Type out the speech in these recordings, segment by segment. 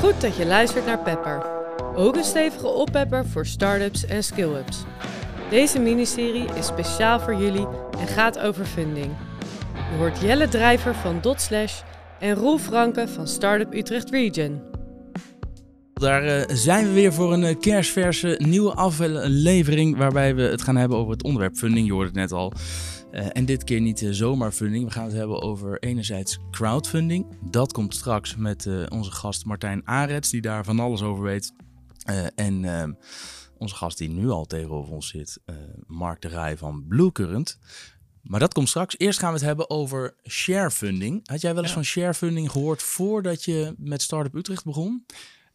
Goed dat je luistert naar Pepper. Ook een stevige oppepper voor start-ups en skill-ups. Deze miniserie is speciaal voor jullie en gaat over funding. Je hoort Jelle Drijver van Dotslash en Roel Franke van Startup Utrecht Region. Daar eh, zijn we weer voor een uh, kerstverse nieuwe aflevering waarbij we het gaan hebben over het onderwerp funding. Je hoorde het net al. Uh, en dit keer niet zomaar funding. We gaan het hebben over enerzijds crowdfunding. Dat komt straks met onze gast Martijn Arets, die daar van alles over weet. en onze gast die nu al tegenover ons zit, Mark de Rij van Bluecurrent. Maar dat komt straks. Eerst gaan we het hebben over sharefunding. Had jij wel eens ja. van sharefunding gehoord voordat je met Startup Utrecht begon?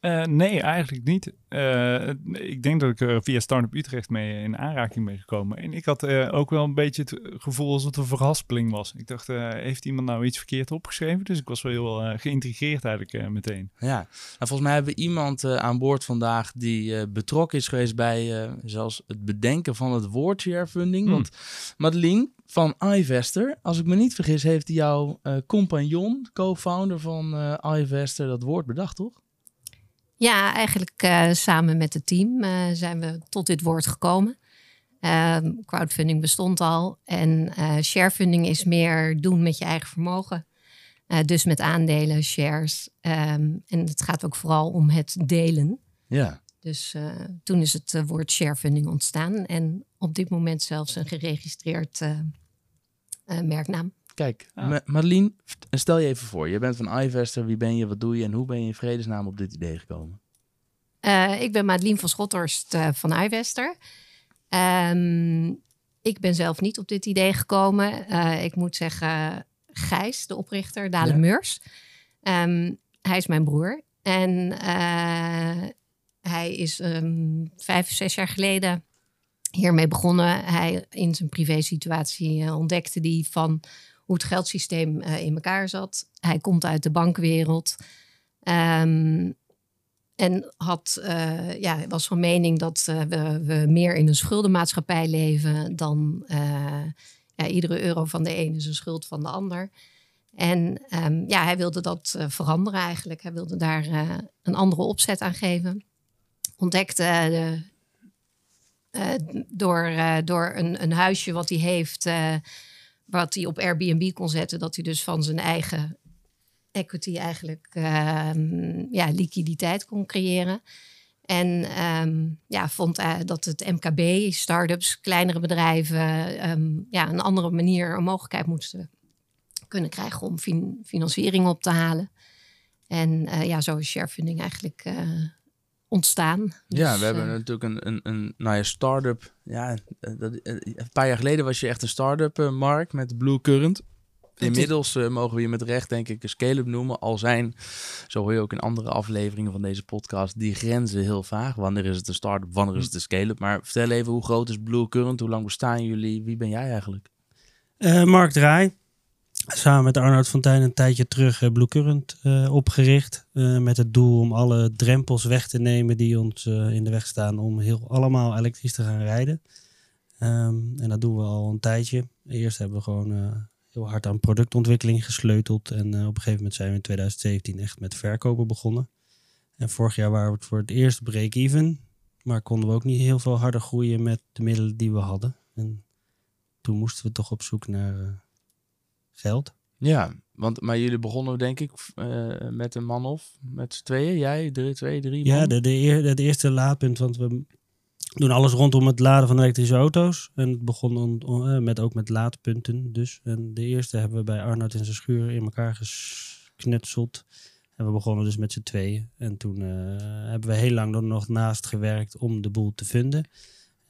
Uh, nee, eigenlijk niet. Uh, ik denk dat ik er via Startup Utrecht mee in aanraking ben gekomen. En ik had uh, ook wel een beetje het gevoel alsof het een verhaspeling was. Ik dacht, heeft iemand nou iets verkeerd opgeschreven? Dus ik was wel heel geïntrigeerd eigenlijk meteen. Ja, nou, volgens mij hebben we iemand aan boord vandaag die betrokken is geweest bij zelfs het bedenken van het woord sharefunding. Hmm. Want Madeline van iVester, als ik me niet vergis, heeft jouw compagnon, co-founder van iVester, dat woord bedacht, toch? Ja, eigenlijk uh, samen met het team uh, zijn we tot dit woord gekomen. Uh, crowdfunding bestond al en uh, sharefunding is meer doen met je eigen vermogen. dus met aandelen, shares. Um, en het gaat ook vooral om het delen. Ja. Dus toen is het woord sharefunding ontstaan en op dit moment zelfs een geregistreerd merknaam. Kijk, ja. Madeline, stel je even voor. Je bent van iVester. Wie ben je? Wat doe je? En hoe ben je in vredesnaam op dit idee gekomen? Uh, ik ben Madeline van Schothorst uh, van iVester. Um, ik ben zelf niet op dit idee gekomen. Uh, ik moet zeggen, Gijs, de oprichter, Dale ja. Meurs. Um, hij is mijn broer. En hij is um, vijf, zes jaar geleden hiermee begonnen. Hij in zijn privé situatie ontdekte die van hoe het geldsysteem uh, in elkaar zat. Hij komt uit de bankwereld. Um, en had, uh, ja, was van mening dat uh, we, we, meer in een schuldenmaatschappij leven dan ja, iedere euro van de ene is een schuld van de ander. En um, ja, hij wilde dat veranderen eigenlijk. Hij wilde daar een andere opzet aan geven. Ontdekte door, door een, een huisje wat hij heeft wat hij op Airbnb kon zetten, dat hij dus van zijn eigen equity eigenlijk uh, ja, liquiditeit kon creëren. En um, ja, vond uh, dat het MKB, start-ups, kleinere bedrijven, um, ja, een andere manier, een mogelijkheid moesten kunnen krijgen om fin financiering op te halen. En uh, ja, zo is sharefunding eigenlijk uh, ontstaan. ja, dus, we hebben natuurlijk een, een, een nou ja, start-up. Ja, dat, een paar jaar geleden was je echt een start-up, uh, Mark, met Blue Current. Inmiddels uh, mogen we je met recht, denk ik, een scale-up noemen. Al zijn, zo hoor je ook in andere afleveringen van deze podcast, die grenzen heel vaag. Wanneer is het een start-up, wanneer is het een scale-up? Maar vertel even, hoe groot is Blue Current? Hoe lang bestaan jullie? Wie ben jij eigenlijk? Uh, Mark Draai, samen met Arnoud Fontijn een tijdje terug uh, Blue Current uh, opgericht. Uh, met het doel om alle drempels weg te nemen die ons in de weg staan om heel allemaal elektrisch te gaan rijden. Um, en dat doen we al een tijdje. Eerst hebben we gewoon heel hard aan productontwikkeling gesleuteld. En op een gegeven moment zijn we in 2017 echt met verkopen begonnen. En vorig jaar waren we voor het eerst break-even. Maar konden we ook niet heel veel harder groeien met de middelen die we hadden. En toen moesten we toch op zoek naar geld. Ja, want, maar jullie begonnen denk ik uh, met een man of met z'n tweeën? Jij, drie, twee, drie man? Ja, de, de, het eerste laadpunt, want we doen alles rondom het laden van elektrische auto's. En het begon on, on, uh, met, ook met laadpunten dus. En de eerste hebben we bij Arnoud in zijn schuur in elkaar geknutseld. En we begonnen dus met z'n tweeën. En toen uh, hebben we heel lang er nog naast gewerkt om de boel te vinden.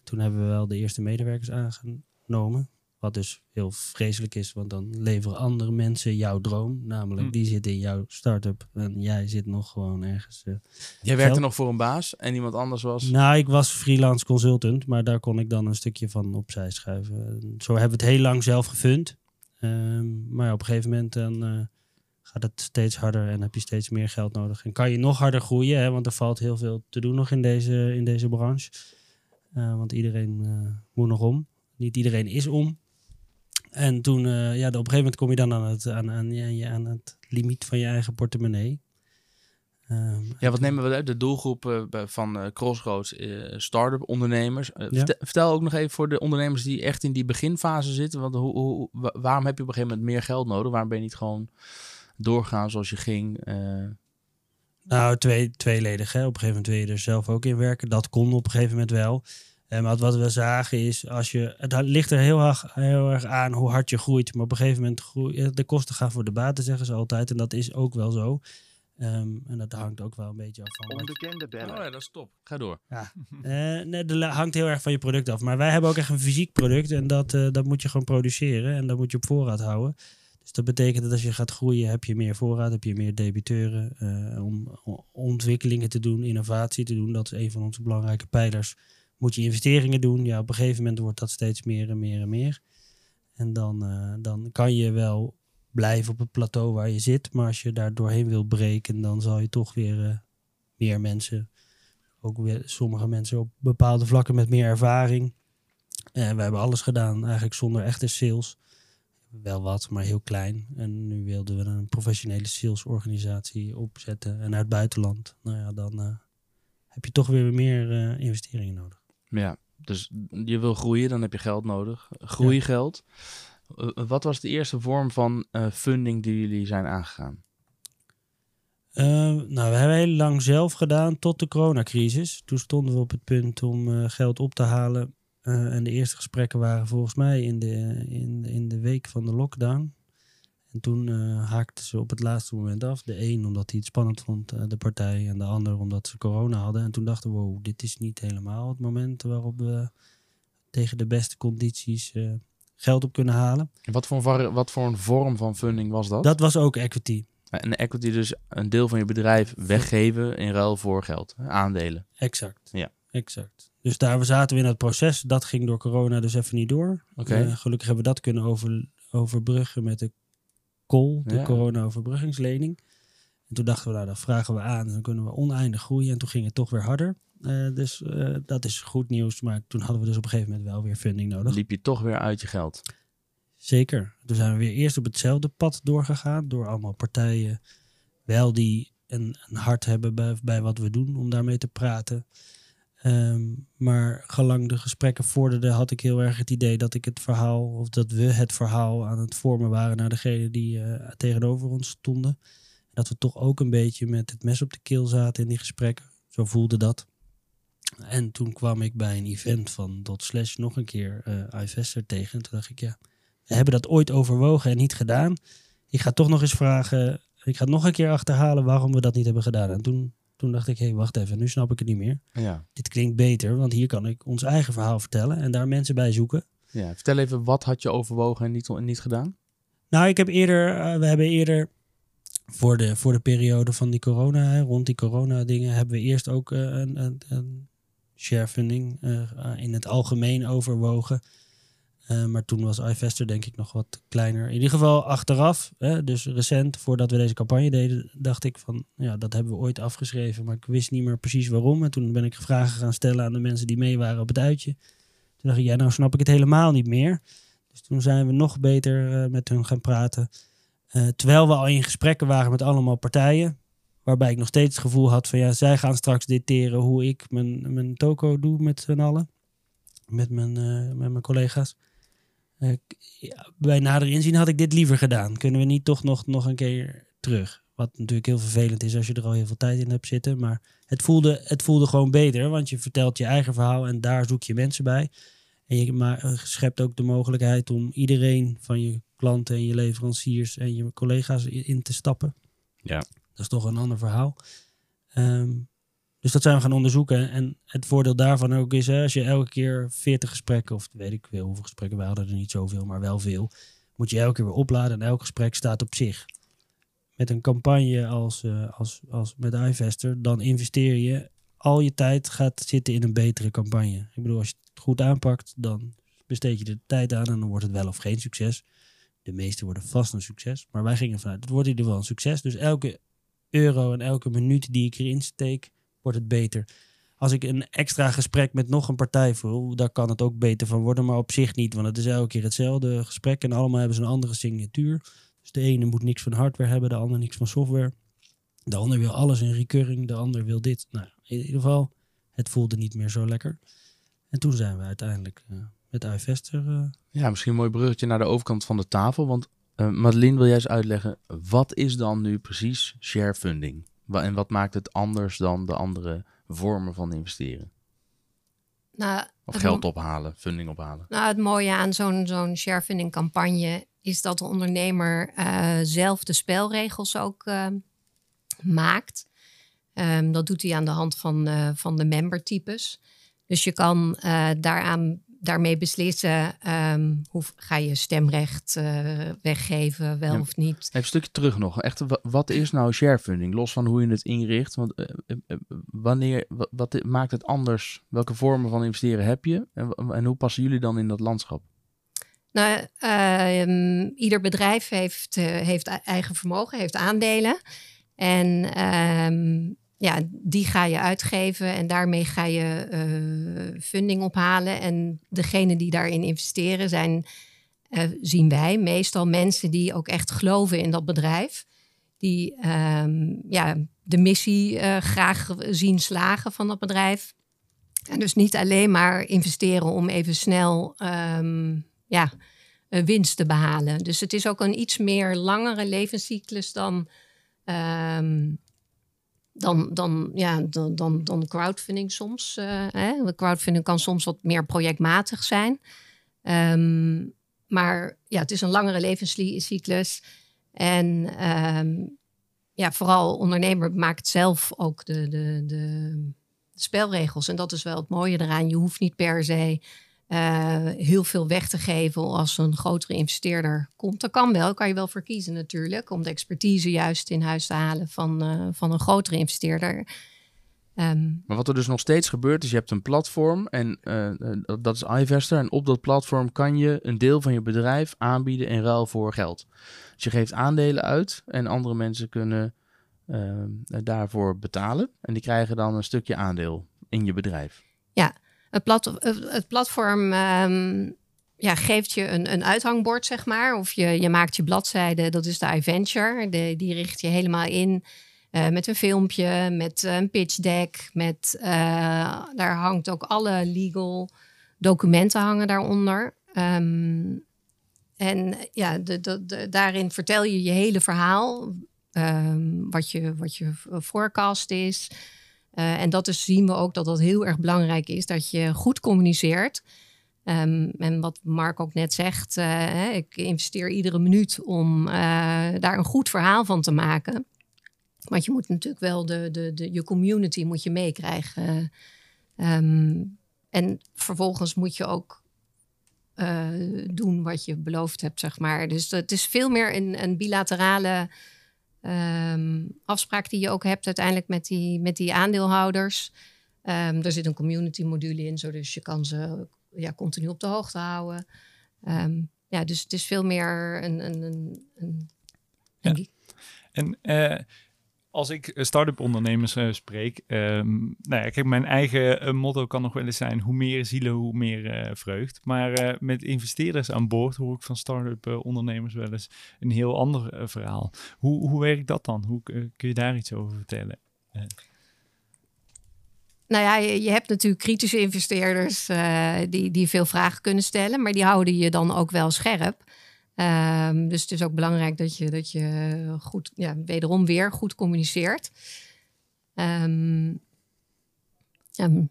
Toen hebben we wel de eerste medewerkers aangenomen. Wat dus heel vreselijk is, want dan leveren andere mensen jouw droom. Namelijk, hm. die zit in jouw start-up en jij zit nog gewoon ergens. Uh, jij werkte nog voor een baas en iemand anders was? Nou, ik was freelance consultant, maar daar kon ik dan een stukje van opzij schuiven. Zo hebben we het heel lang zelf gefund. Um, maar op een gegeven moment dan, uh, gaat het steeds harder en heb je steeds meer geld nodig. En kan je nog harder groeien, hè, want er valt heel veel te doen nog in deze, in deze branche. Uh, want iedereen moet nog om. Niet iedereen is om. En toen, uh, ja, op een gegeven moment kom je dan aan het, aan, aan, ja, aan het limiet van je eigen portemonnee. Ehm, Ja, wat nemen we uit? De doelgroep eh, van eh, Crossroads, eh start-up ondernemers. Eh, Ja. vertel, vertel ook nog even voor de ondernemers die echt in die beginfase zitten. Want hoe, hoe, wa- waarom heb je op een gegeven moment meer geld nodig? Waarom ben je niet gewoon doorgaan zoals je ging? Eh, Nou, twee, tweeledig. Hè. Op een gegeven moment wil je er zelf ook in werken. Dat kon op een gegeven moment wel. Maar wat we zagen is, als je, het ligt er heel erg, heel erg aan hoe hard je groeit. Maar op een gegeven moment groei, de kosten gaan voor de baten, zeggen ze altijd. En dat is ook wel zo. Ehm, en dat hangt ook wel een beetje af van. Onbekende bellen. oh ja, dat is top. Ga door. Eh, nee, dat hangt heel erg van je product af. Maar wij hebben ook echt een fysiek product. En dat, eh, dat moet je gewoon produceren. En dat moet je op voorraad houden. Dus dat betekent dat als je gaat groeien, heb je meer voorraad, heb je meer debiteuren. eh, om o- ontwikkelingen te doen, innovatie te doen. Dat is een van onze belangrijke pijlers. Moet je investeringen doen. Ja, op een gegeven moment wordt dat steeds meer en meer en meer. En dan, eh, dan kan je wel blijven op het plateau waar je zit. Maar als je daar doorheen wil breken, dan zal je toch weer eh, meer mensen ook weer sommige mensen op bepaalde vlakken met meer ervaring. En we hebben alles gedaan, eigenlijk zonder echte sales. Wel wat, maar heel klein. En nu wilden we een professionele salesorganisatie opzetten. En uit het buitenland, nou ja, dan eh, heb je toch weer meer eh, investeringen nodig. Ja, dus je wil groeien, dan heb je geld nodig. Groeigeld. Eh, wat was de eerste vorm van eh, funding die jullie zijn aangegaan? Eh, nou, we hebben heel lang zelf gedaan tot de coronacrisis. Toen stonden we op het punt om geld op te halen. En de eerste gesprekken waren volgens mij in de, in, in de week van de lockdown. En toen eh, haakten ze op het laatste moment af. De een omdat hij het spannend vond, eh, de partij. En de ander omdat ze corona hadden. En toen dachten we, wow, dit is niet helemaal het moment waarop we tegen de beste condities eh, geld op kunnen halen. Wat voor, wat voor een vorm van funding was dat? Dat was ook equity. En equity dus een deel van je bedrijf weggeven in ruil voor geld. Aandelen. Exact. Ja. Exact. Dus daar zaten we in dat proces. Dat ging door corona dus even niet door. Gelukkig hebben we dat kunnen over, overbruggen met de COL, de Ja. corona-overbruggingslening. En toen dachten we, nou, dat vragen we aan. Dan kunnen we oneindig groeien. En toen ging het toch weer harder. Eh, dus eh, dat is goed nieuws. Maar toen hadden we dus op een gegeven moment wel weer funding nodig. Liep je toch weer uit je geld. Zeker. Toen zijn we weer eerst op hetzelfde pad doorgegaan. Door allemaal partijen wel die een, een hart hebben bij, bij wat we doen. Om daarmee te praten. Ehm, maar gelang de gesprekken vorderden had ik heel erg het idee dat ik het verhaal, of dat we het verhaal aan het vormen waren naar degene die eh, tegenover ons stonden. Dat we toch ook een beetje met het mes op de keel zaten in die gesprekken. Zo voelde dat. En toen kwam ik bij een event van Dot Slash nog een keer eh iVester tegen. En toen dacht ik, ja, we hebben dat ooit overwogen en niet gedaan. Ik ga toch nog eens vragen, ik ga nog een keer achterhalen waarom we dat niet hebben gedaan. En toen, toen dacht ik, hé, hey, wacht even, nu snap ik het niet meer. Ja. Dit klinkt beter, want hier kan ik ons eigen verhaal vertellen en daar mensen bij zoeken. ja. Vertel even, wat had je overwogen en niet, en niet gedaan? Nou, ik heb eerder, eh, we hebben eerder voor de, voor de periode van die corona, hè, rond die corona dingen, hebben we eerst ook eh, een, een, een share funding eh, in het algemeen overwogen. Eh, maar toen was iVester denk ik nog wat kleiner. In ieder geval achteraf, hè, dus recent, voordat we deze campagne deden, dacht ik van, ja, dat hebben we ooit afgeschreven. Maar ik wist niet meer precies waarom. En toen ben ik vragen gaan stellen aan de mensen die mee waren op het uitje. Toen dacht ik, ja, nou snap ik het helemaal niet meer. Dus toen zijn we nog beter eh, met hun gaan praten. Eh, terwijl we al in gesprekken waren met allemaal partijen. Waarbij ik nog steeds het gevoel had van ja, zij gaan straks dicteren hoe ik mijn, mijn toko doe met z'n allen. Met mijn, met mijn collega's. Eh, ja, bij nader inzien had ik dit liever gedaan. Kunnen we niet toch nog, nog een keer terug? Wat natuurlijk heel vervelend is als je er al heel veel tijd in hebt zitten. Maar het voelde, het voelde gewoon beter. Want je vertelt je eigen verhaal en daar zoek je mensen bij. En je maar, eh, schept ook de mogelijkheid om iedereen van je klanten en je leveranciers en je collega's in te stappen. Ja. Dat is toch een ander verhaal. Ehm, dus dat zijn we gaan onderzoeken. En het voordeel daarvan ook is, hè, als je elke keer 40 gesprekken, of weet ik veel hoeveel gesprekken, wij hadden er niet zoveel, maar wel veel, moet je elke keer weer opladen en elk gesprek staat op zich. Met een campagne als, eh, als, als met iVester, dan investeer je al je tijd gaat zitten in een betere campagne. Ik bedoel, als je het goed aanpakt, dan besteed je er tijd aan en dan wordt het wel of geen succes. De meeste worden vast een succes. Maar wij gingen vanuit, het wordt in ieder geval een succes. Dus elke euro en elke minuut die ik erin steek, wordt het beter. Als ik een extra gesprek met nog een partij voer, daar kan het ook beter van worden. Maar op zich niet, want het is elke keer hetzelfde gesprek. En allemaal hebben ze een andere signatuur. Dus de ene moet niks van hardware hebben, de ander niks van software. De ander wil alles in recurring, de ander wil dit. Nou, in ieder geval, het voelde niet meer zo lekker. En toen zijn we uiteindelijk uh, met iVester... Uh, ja, misschien een mooi bruggetje naar de overkant van de tafel. Want uh, Madeline, wil eens uitleggen, wat is dan nu precies share funding? En wat maakt het anders dan de andere vormen van investeren? Nou, of geld ophalen, funding ophalen. Nou, het mooie aan zo'n zo'n sharefunding campagne is dat de ondernemer uh, zelf de spelregels ook uh, maakt. Um, dat doet hij aan de hand van, uh, van de membertypes. Dus je kan daaraan daarmee beslissen um, hoe ga je stemrecht uh, weggeven, wel of niet. Even een stukje terug nog. Echt, wat is nou sharefunding? Los van hoe je het inricht. Want uh, wanneer, wat, wat, maakt het anders? Welke vormen van investeren heb je? En, en hoe passen jullie dan in dat landschap? Nou, uh, ieder bedrijf heeft, heeft eigen vermogen, heeft aandelen. En ehm, ja, die ga je uitgeven en daarmee ga je uh, funding ophalen. En degene die daarin investeren zijn, uh, zien wij, meestal mensen die ook echt geloven in dat bedrijf. Die um, ja, de missie uh, graag zien slagen van dat bedrijf. En dus niet alleen maar investeren om even snel um, ja, winst te behalen. Dus het is ook een iets meer langere levenscyclus dan um, dan, dan, ja, dan, dan, dan crowdfunding soms. Uh, hè? Crowdfunding kan soms wat meer projectmatig zijn. Um, maar ja, het is een langere levenscyclus. En um, ja, vooral ondernemer maakt zelf ook de, de, de spelregels. En dat is wel het mooie eraan. Je hoeft niet per se heel veel weg te geven als een grotere investeerder komt. Dat kan wel, kan je wel voor kiezen natuurlijk, om de expertise juist in huis te halen van, uh, van een grotere investeerder. Um, maar wat er dus nog steeds gebeurt, is je hebt een platform en uh, dat is iVester. En op dat platform kan je een deel van je bedrijf aanbieden in ruil voor geld. Dus je geeft aandelen uit en andere mensen kunnen daarvoor betalen. En die krijgen dan een stukje aandeel in je bedrijf. Ja, het, plat, het platform um, ja, geeft je een, een uithangbord, zeg maar. Of je, je maakt je bladzijde, dat is de iVenture. De, die richt je helemaal in uh, met een filmpje, met een pitch deck. Met, uh, daar hangt ook alle legal documenten hangen daaronder. Um, en ja, de, daarin vertel je je hele verhaal. Um, wat, je, wat je forecast is. Uh, en dat is, zien we ook dat dat heel erg belangrijk is, dat je goed communiceert. Um, en wat Mark ook net zegt, hè, ik investeer iedere minuut om uh, daar een goed verhaal van te maken. Want je moet natuurlijk wel de, de, de, je community moet je meekrijgen. Um, en vervolgens moet je ook doen wat je beloofd hebt, zeg maar. Dus het is veel meer een, een bilaterale um, afspraak die je ook hebt uiteindelijk met die, met die aandeelhouders. Um, er zit een community module in, zo dus je kan ze ja, continu op de hoogte houden. Um, ja, dus het is veel meer een. een, een, een ja. En uh, als ik start-up ondernemers uh, spreek, um, nou mijn eigen uh, motto kan nog wel eens zijn: hoe meer zielen, hoe meer uh, vreugd. Maar met investeerders aan boord hoor ik van start-up ondernemers wel eens een heel ander verhaal. Hoe, hoe werkt dat dan? Hoe kun je daar iets over vertellen? Nou ja, je, je, hebt natuurlijk kritische investeerders die, die veel vragen kunnen stellen, maar die houden je dan ook wel scherp. Um, dus het is ook belangrijk dat je, dat je goed, ja, wederom weer goed communiceert. Um, ja,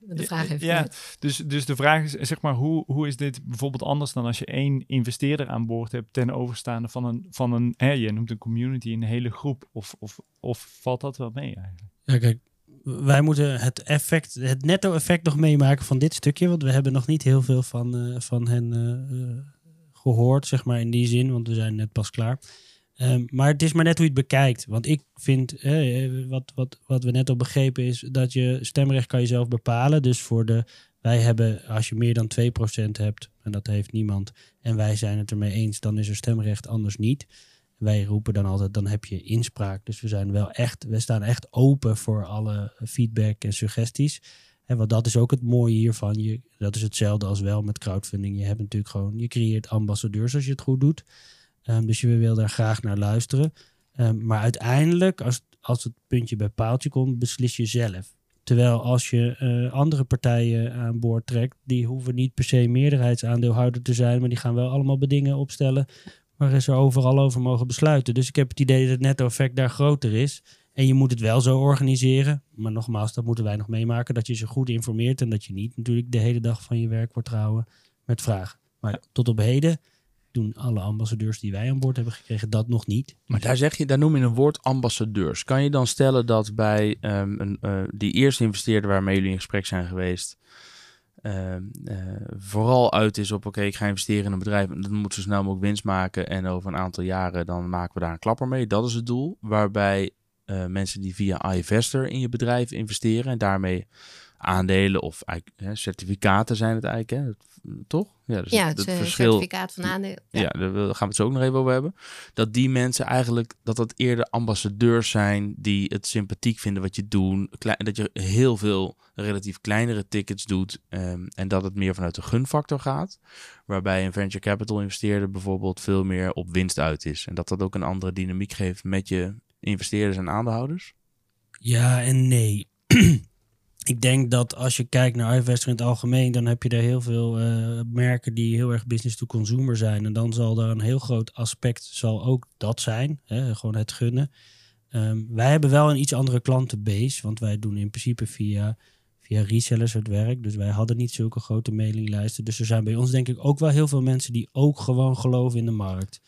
de vraag heeft. Ja, dus, dus de vraag is, zeg maar, hoe, hoe is dit bijvoorbeeld anders dan als je één investeerder aan boord hebt ten overstaande van een, van een hè, je noemt een community, een hele groep, of, of, of valt dat wel mee eigenlijk? Ja, kijk, wij moeten het effect, het netto-effect nog meemaken van dit stukje, want we hebben nog niet heel veel van, uh, van hen. Uh, gehoord, zeg maar in die zin, want we zijn net pas klaar. Um, maar het is maar net hoe je het bekijkt. Want ik vind, eh, wat, wat, wat we net al begrepen is, dat je stemrecht kan je zelf bepalen. Dus voor de, wij hebben, als je meer dan 2% hebt, en dat heeft niemand, en wij zijn het ermee eens, dan is er stemrecht, anders niet. Wij roepen dan altijd, dan heb je inspraak. Dus we zijn wel echt, we staan echt open voor alle feedback en suggesties. En want dat is ook het mooie hiervan. Je, dat is hetzelfde als wel met crowdfunding. Je hebt natuurlijk gewoon, je creëert ambassadeurs als je het goed doet. Um, dus je wil daar graag naar luisteren. Ehm, maar uiteindelijk, als, als het puntje bij paaltje komt, beslis je zelf. Terwijl als je eh, andere partijen aan boord trekt, die hoeven niet per se meerderheidsaandeelhouder te zijn, maar die gaan wel allemaal bedingen opstellen waar ze overal over mogen besluiten. Dus ik heb het idee dat het netto-effect daar groter is. En je moet het wel zo organiseren. Maar nogmaals, dat moeten wij nog meemaken. Dat je ze goed informeert en dat je niet natuurlijk de hele dag van je werk wordt gehouden met vragen. Maar tot op heden doen alle ambassadeurs die wij aan boord hebben gekregen dat nog niet. Maar daar, zeg je, daar noem je een woord ambassadeurs. Kan je dan stellen dat bij ehm, een, uh, die eerste investeerder waarmee jullie in gesprek zijn geweest, eh, vooral uit is op oké, ik ga investeren in een bedrijf en dat moet zo snel mogelijk winst maken en over een aantal jaren dan maken we daar een klapper mee. Dat is het doel. Waarbij uh, mensen die via iInvestor in je bedrijf investeren en daarmee aandelen of hè, certificaten zijn het eigenlijk, hè? toch? Ja, dus ja het, het, het verschil, certificaat van aandelen. Ja. ja. daar gaan we het zo ook nog even over hebben. Dat die mensen eigenlijk, dat dat eerder ambassadeurs zijn die het sympathiek vinden wat je doet. Dat je heel veel relatief kleinere tickets doet um, en dat het meer vanuit de gunfactor gaat. Waarbij een venture capital investeerder bijvoorbeeld veel meer op winst uit is. En dat dat ook een andere dynamiek geeft met je investeerders en aandeelhouders? Ja en nee. ik denk dat als je kijkt naar iVestor in het algemeen, dan heb je er heel veel uh, merken die heel erg business to consumer zijn. En dan zal daar een heel groot aspect zal ook dat zijn, hè, gewoon het gunnen. Um, wij hebben wel een iets andere klantenbase, want wij doen in principe via, via resellers het werk. Dus wij hadden niet zulke grote mailinglijsten. Dus er zijn bij ons denk ik ook wel heel veel mensen die ook gewoon geloven in de markt.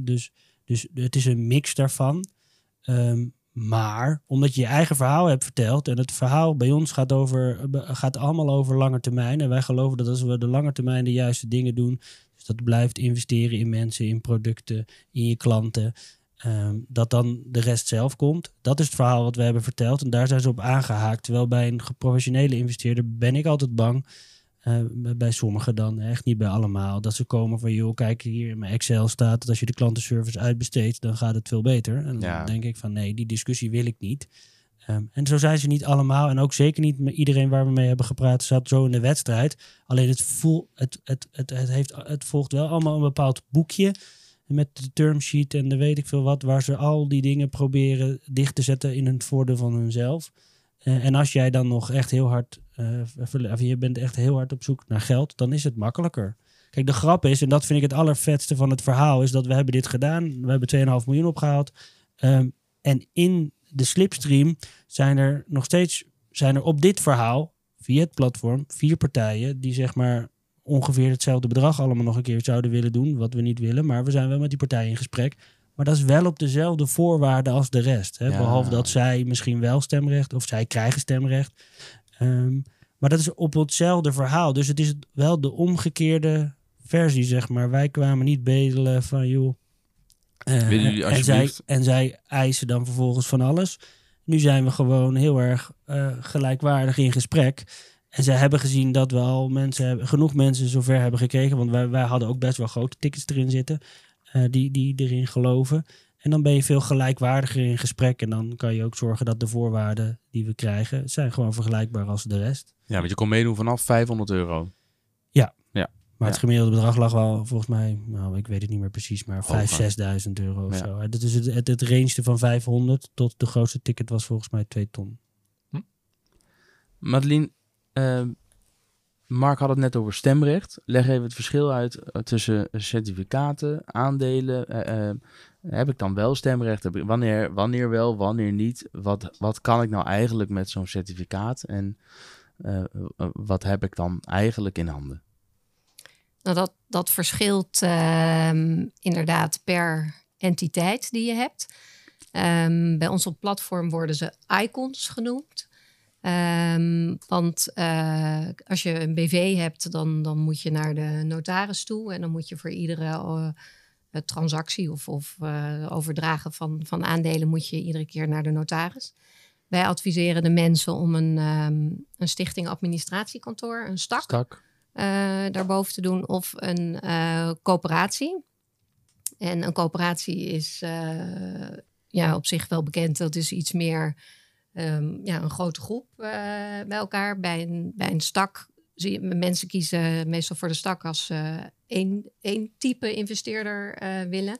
Dus, dus het is een mix daarvan. Um, maar omdat je je eigen verhaal hebt verteld en het verhaal bij ons gaat, over, gaat allemaal over lange termijn. En wij geloven dat als we de lange termijn de juiste dingen doen, dus dat blijft investeren in mensen, in producten, in je klanten, um, dat dan de rest zelf komt. Dat is het verhaal wat we hebben verteld en daar zijn ze op aangehaakt. Terwijl bij een professionele investeerder ben ik altijd bang uh, bij sommigen dan, echt niet bij allemaal. Dat ze komen van, joh, kijk hier in mijn Excel staat dat als je de klantenservice uitbesteedt, dan gaat het veel beter. En dan denk ik van, nee, die discussie wil ik niet. Um, en zo zijn ze niet allemaal. En ook zeker niet met iedereen waar we mee hebben gepraat, zat zo in de wedstrijd. Alleen het, voel, het, het, het, het, heeft, het volgt wel allemaal een bepaald boekje. Met de termsheet en de weet ik veel wat, waar ze al die dingen proberen dicht te zetten in het voordeel van hunzelf. Uh, en als jij dan nog echt heel hard uh, je bent echt heel hard op zoek naar geld, dan is het makkelijker. Kijk, de grap is, en dat vind ik het allervetste van het verhaal, is dat we hebben dit gedaan. We hebben 2,5 miljoen opgehaald. Um, en in de slipstream zijn er nog steeds, zijn er op dit verhaal, via het platform, vier partijen die zeg maar ongeveer hetzelfde bedrag allemaal nog een keer zouden willen doen, wat we niet willen. Maar we zijn wel met die partijen in gesprek. Maar dat is wel op dezelfde voorwaarden als de rest. Hè? Behalve dat zij misschien wel stemrecht of zij krijgen stemrecht. Um, maar dat is op hetzelfde verhaal. Dus het is wel de omgekeerde versie, zeg maar. Wij kwamen niet bedelen van, joh... Uh, en, zij, en zij eisen dan vervolgens van alles. Nu zijn we gewoon heel erg uh, gelijkwaardig in gesprek. En zij hebben gezien dat we al mensen hebben, genoeg mensen zover hebben gekregen. Want wij, wij hadden ook best wel grote tickets erin zitten. Uh, die, die erin geloven. En dan ben je veel gelijkwaardiger in gesprek. En dan kan je ook zorgen dat de voorwaarden die we krijgen, zijn gewoon vergelijkbaar als de rest. Ja, want je kon meedoen vanaf 500 euro. Ja. ja. Maar het gemiddelde bedrag lag wel volgens mij, nou ik weet het niet meer precies, maar 5.000, 6.000 euro of zo. Dat is het, het, het range van 500 tot de grootste ticket was volgens mij 2 ton. Hm. Madeline, uh, Mark had het net over stemrecht. Leg even het verschil uit eh, tussen certificaten, aandelen. Uh, uh, heb ik dan wel stemrecht? Wanneer, wanneer wel, wanneer niet? Wat, wat kan ik nou eigenlijk met zo'n certificaat? En wat heb ik dan eigenlijk in handen? Nou, dat, dat verschilt ehm, inderdaad per entiteit die je hebt. Um, bij ons op platform worden ze icons genoemd. Um, want uh, als je een BV hebt, dan, dan moet je naar de notaris toe. En dan moet je voor iedere uh, transactie of, of uh, overdragen van, van aandelen, moet je iedere keer naar de notaris. Wij adviseren de mensen om een, um, een stichting administratiekantoor, een stak, stak. daarboven te doen. Of een coöperatie. En een coöperatie is ja, op zich wel bekend. Dat is iets meer um, ja, een grote groep bij elkaar. Bij een, bij een stak zie je mensen kiezen meestal voor de stak als uh, één, één type investeerder uh, willen.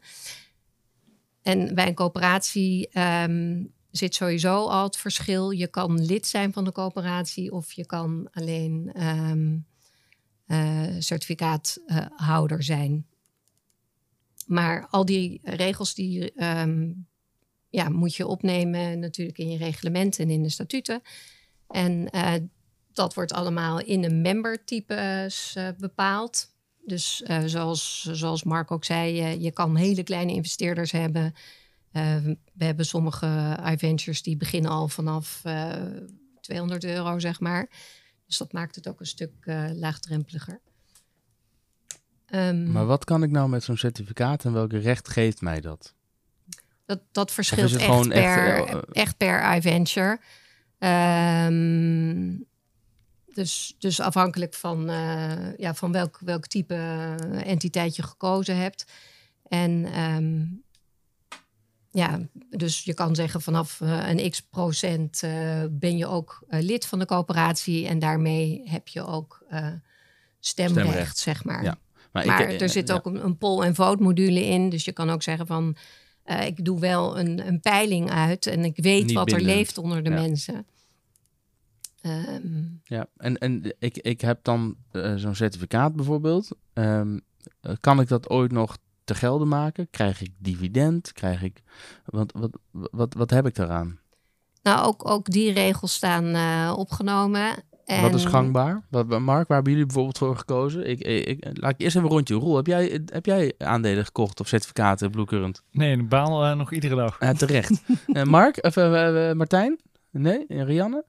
en bij een coöperatie ehm, zit sowieso al het verschil. Je kan lid zijn van de coöperatie of je kan alleen ehm, eh, certificaathouder zijn. Maar al die regels die ehm, ja, moet je opnemen natuurlijk in je reglementen en in de statuten. En eh, dat wordt allemaal in een membertypes uh, bepaald. Dus uh, zoals, zoals Mark ook zei, uh, je kan hele kleine investeerders hebben. Uh, we hebben sommige iVentures die beginnen al vanaf 200 euro, zeg maar. Dus dat maakt het ook een stuk laagdrempeliger. Um, maar wat kan ik nou met zo'n certificaat en welke recht geeft mij dat? Dat, dat verschilt echt per, echt, echt per iVenture. Um, dus, dus afhankelijk van, uh, ja, van welk, welk type entiteit je gekozen hebt. En um, ja, dus je kan zeggen vanaf uh, een x procent uh, ben je ook lid van de coöperatie. En daarmee heb je ook stemrecht, stemrecht, zeg maar. Ja. Maar, maar ik, er zit ook een, een poll- en vote module in. Dus je kan ook zeggen van ik doe wel een, een peiling uit. En ik weet Niet wat bindend. er leeft onder de ja. mensen. Um, ja, en, en ik, ik heb dan uh, zo'n certificaat bijvoorbeeld. Um, kan ik dat ooit nog te gelden maken? Krijg ik dividend? Krijg ik. Wat, wat, wat, wat heb ik daaraan? Nou, ook, ook die regels staan uh, opgenomen. En... Wat is gangbaar? Wat, Mark, waar hebben jullie bijvoorbeeld voor gekozen? Ik, ik, ik, laat ik eerst even een rondje. Roel, heb jij, heb jij aandelen gekocht of certificaten Blue Current? Nee, baal uh, nog iedere dag. Ja, terecht. uh, Mark, of Martijn? Nee? En Rianne?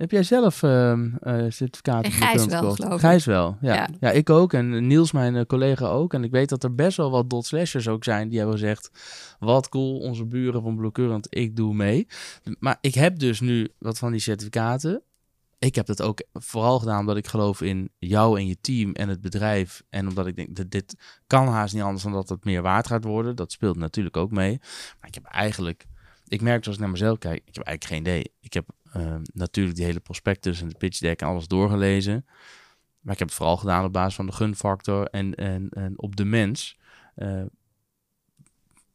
Heb jij zelf uh, uh, certificaten? En Gijs wel, geloof ik. Gijs wel, ja. ja. ja. ik ook. En Niels, mijn uh, collega ook. En ik weet dat er best wel wat dot slashers ook zijn die hebben gezegd... Wat cool, onze buren van Current, ik doe mee. Maar ik heb dus nu wat van die certificaten. Ik heb dat ook vooral gedaan omdat ik geloof in jou en je team en het bedrijf. En omdat ik denk dat dit kan haast niet anders dan dat het meer waard gaat worden. Dat speelt natuurlijk ook mee. Maar ik heb eigenlijk... Ik merk als ik naar mezelf kijk, ik heb eigenlijk geen idee. Ik heb uh, natuurlijk die hele prospectus en de pitch deck en alles doorgelezen. Maar ik heb het vooral gedaan op basis van de gunfactor en, en, en op de mens. Uh,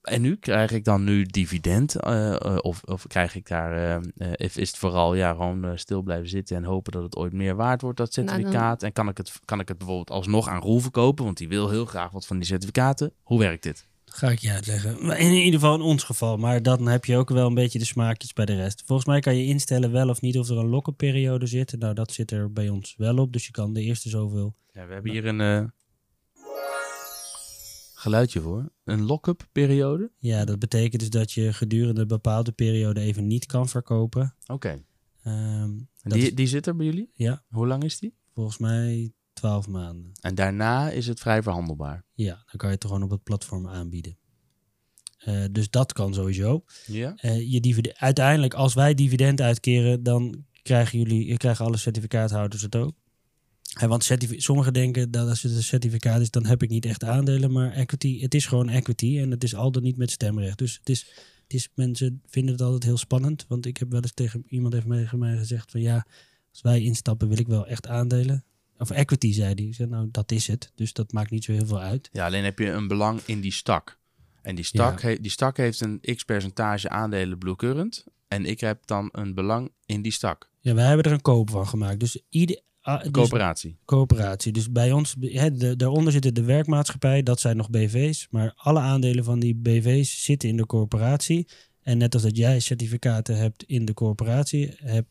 en nu krijg ik dan nu dividend? Uh, of, of krijg ik daar, is het vooral ja, gewoon stil blijven zitten en hopen dat het ooit meer waard wordt, dat certificaat? Nou, dan... En kan ik, het, kan ik het bijvoorbeeld alsnog aan Roel verkopen? Want die wil heel graag wat van die certificaten. Hoe werkt dit? Ga ik je uitleggen. In ieder geval in ons geval. Maar dan heb je ook wel een beetje de smaakjes bij de rest. Volgens mij kan je instellen wel of niet of er een lock-up periode zit. Nou, dat zit er bij ons wel op. Dus je kan de eerste zoveel. Ja, we hebben hier een uh, geluidje voor. Een lock-up periode. Ja, dat betekent dus dat je gedurende een bepaalde periode even niet kan verkopen. Oké. Okay. Um, die, die zit er bij jullie? Ja. Hoe lang is die? Volgens mij 12 maanden. En daarna is het vrij verhandelbaar? Ja, dan kan je het gewoon op het platform aanbieden. Uh, dus dat kan sowieso. Ja. Uh, je uiteindelijk, als wij dividend uitkeren, dan krijgen jullie, krijgen alle certificaathouders het ook. En want sommigen denken dat als het een certificaat is, dan heb ik niet echt aandelen. Maar equity, het is gewoon equity en het is al dan niet met stemrecht. Dus het is, het is, mensen vinden het altijd heel spannend. Want ik heb wel eens tegen iemand heeft tegen mij gezegd van ja, als wij instappen wil ik wel echt aandelen. Of equity, zei hij. zei, nou, dat is het. Dus dat maakt niet zo heel veel uit. Ja, alleen heb je een belang in die stak. En die stak, ja. he, die stak heeft een x percentage aandelen Blue Current. En ik heb dan een belang in die stak. Ja, wij hebben er een koop van gemaakt. Dus ieder... Uh, dus, coöperatie. Coöperatie. Dus bij ons, he, de, daaronder zitten de werkmaatschappij, dat zijn nog BV's. Maar alle aandelen van die BV's zitten in de coöperatie. En net als dat jij certificaten hebt in de coöperatie, heb,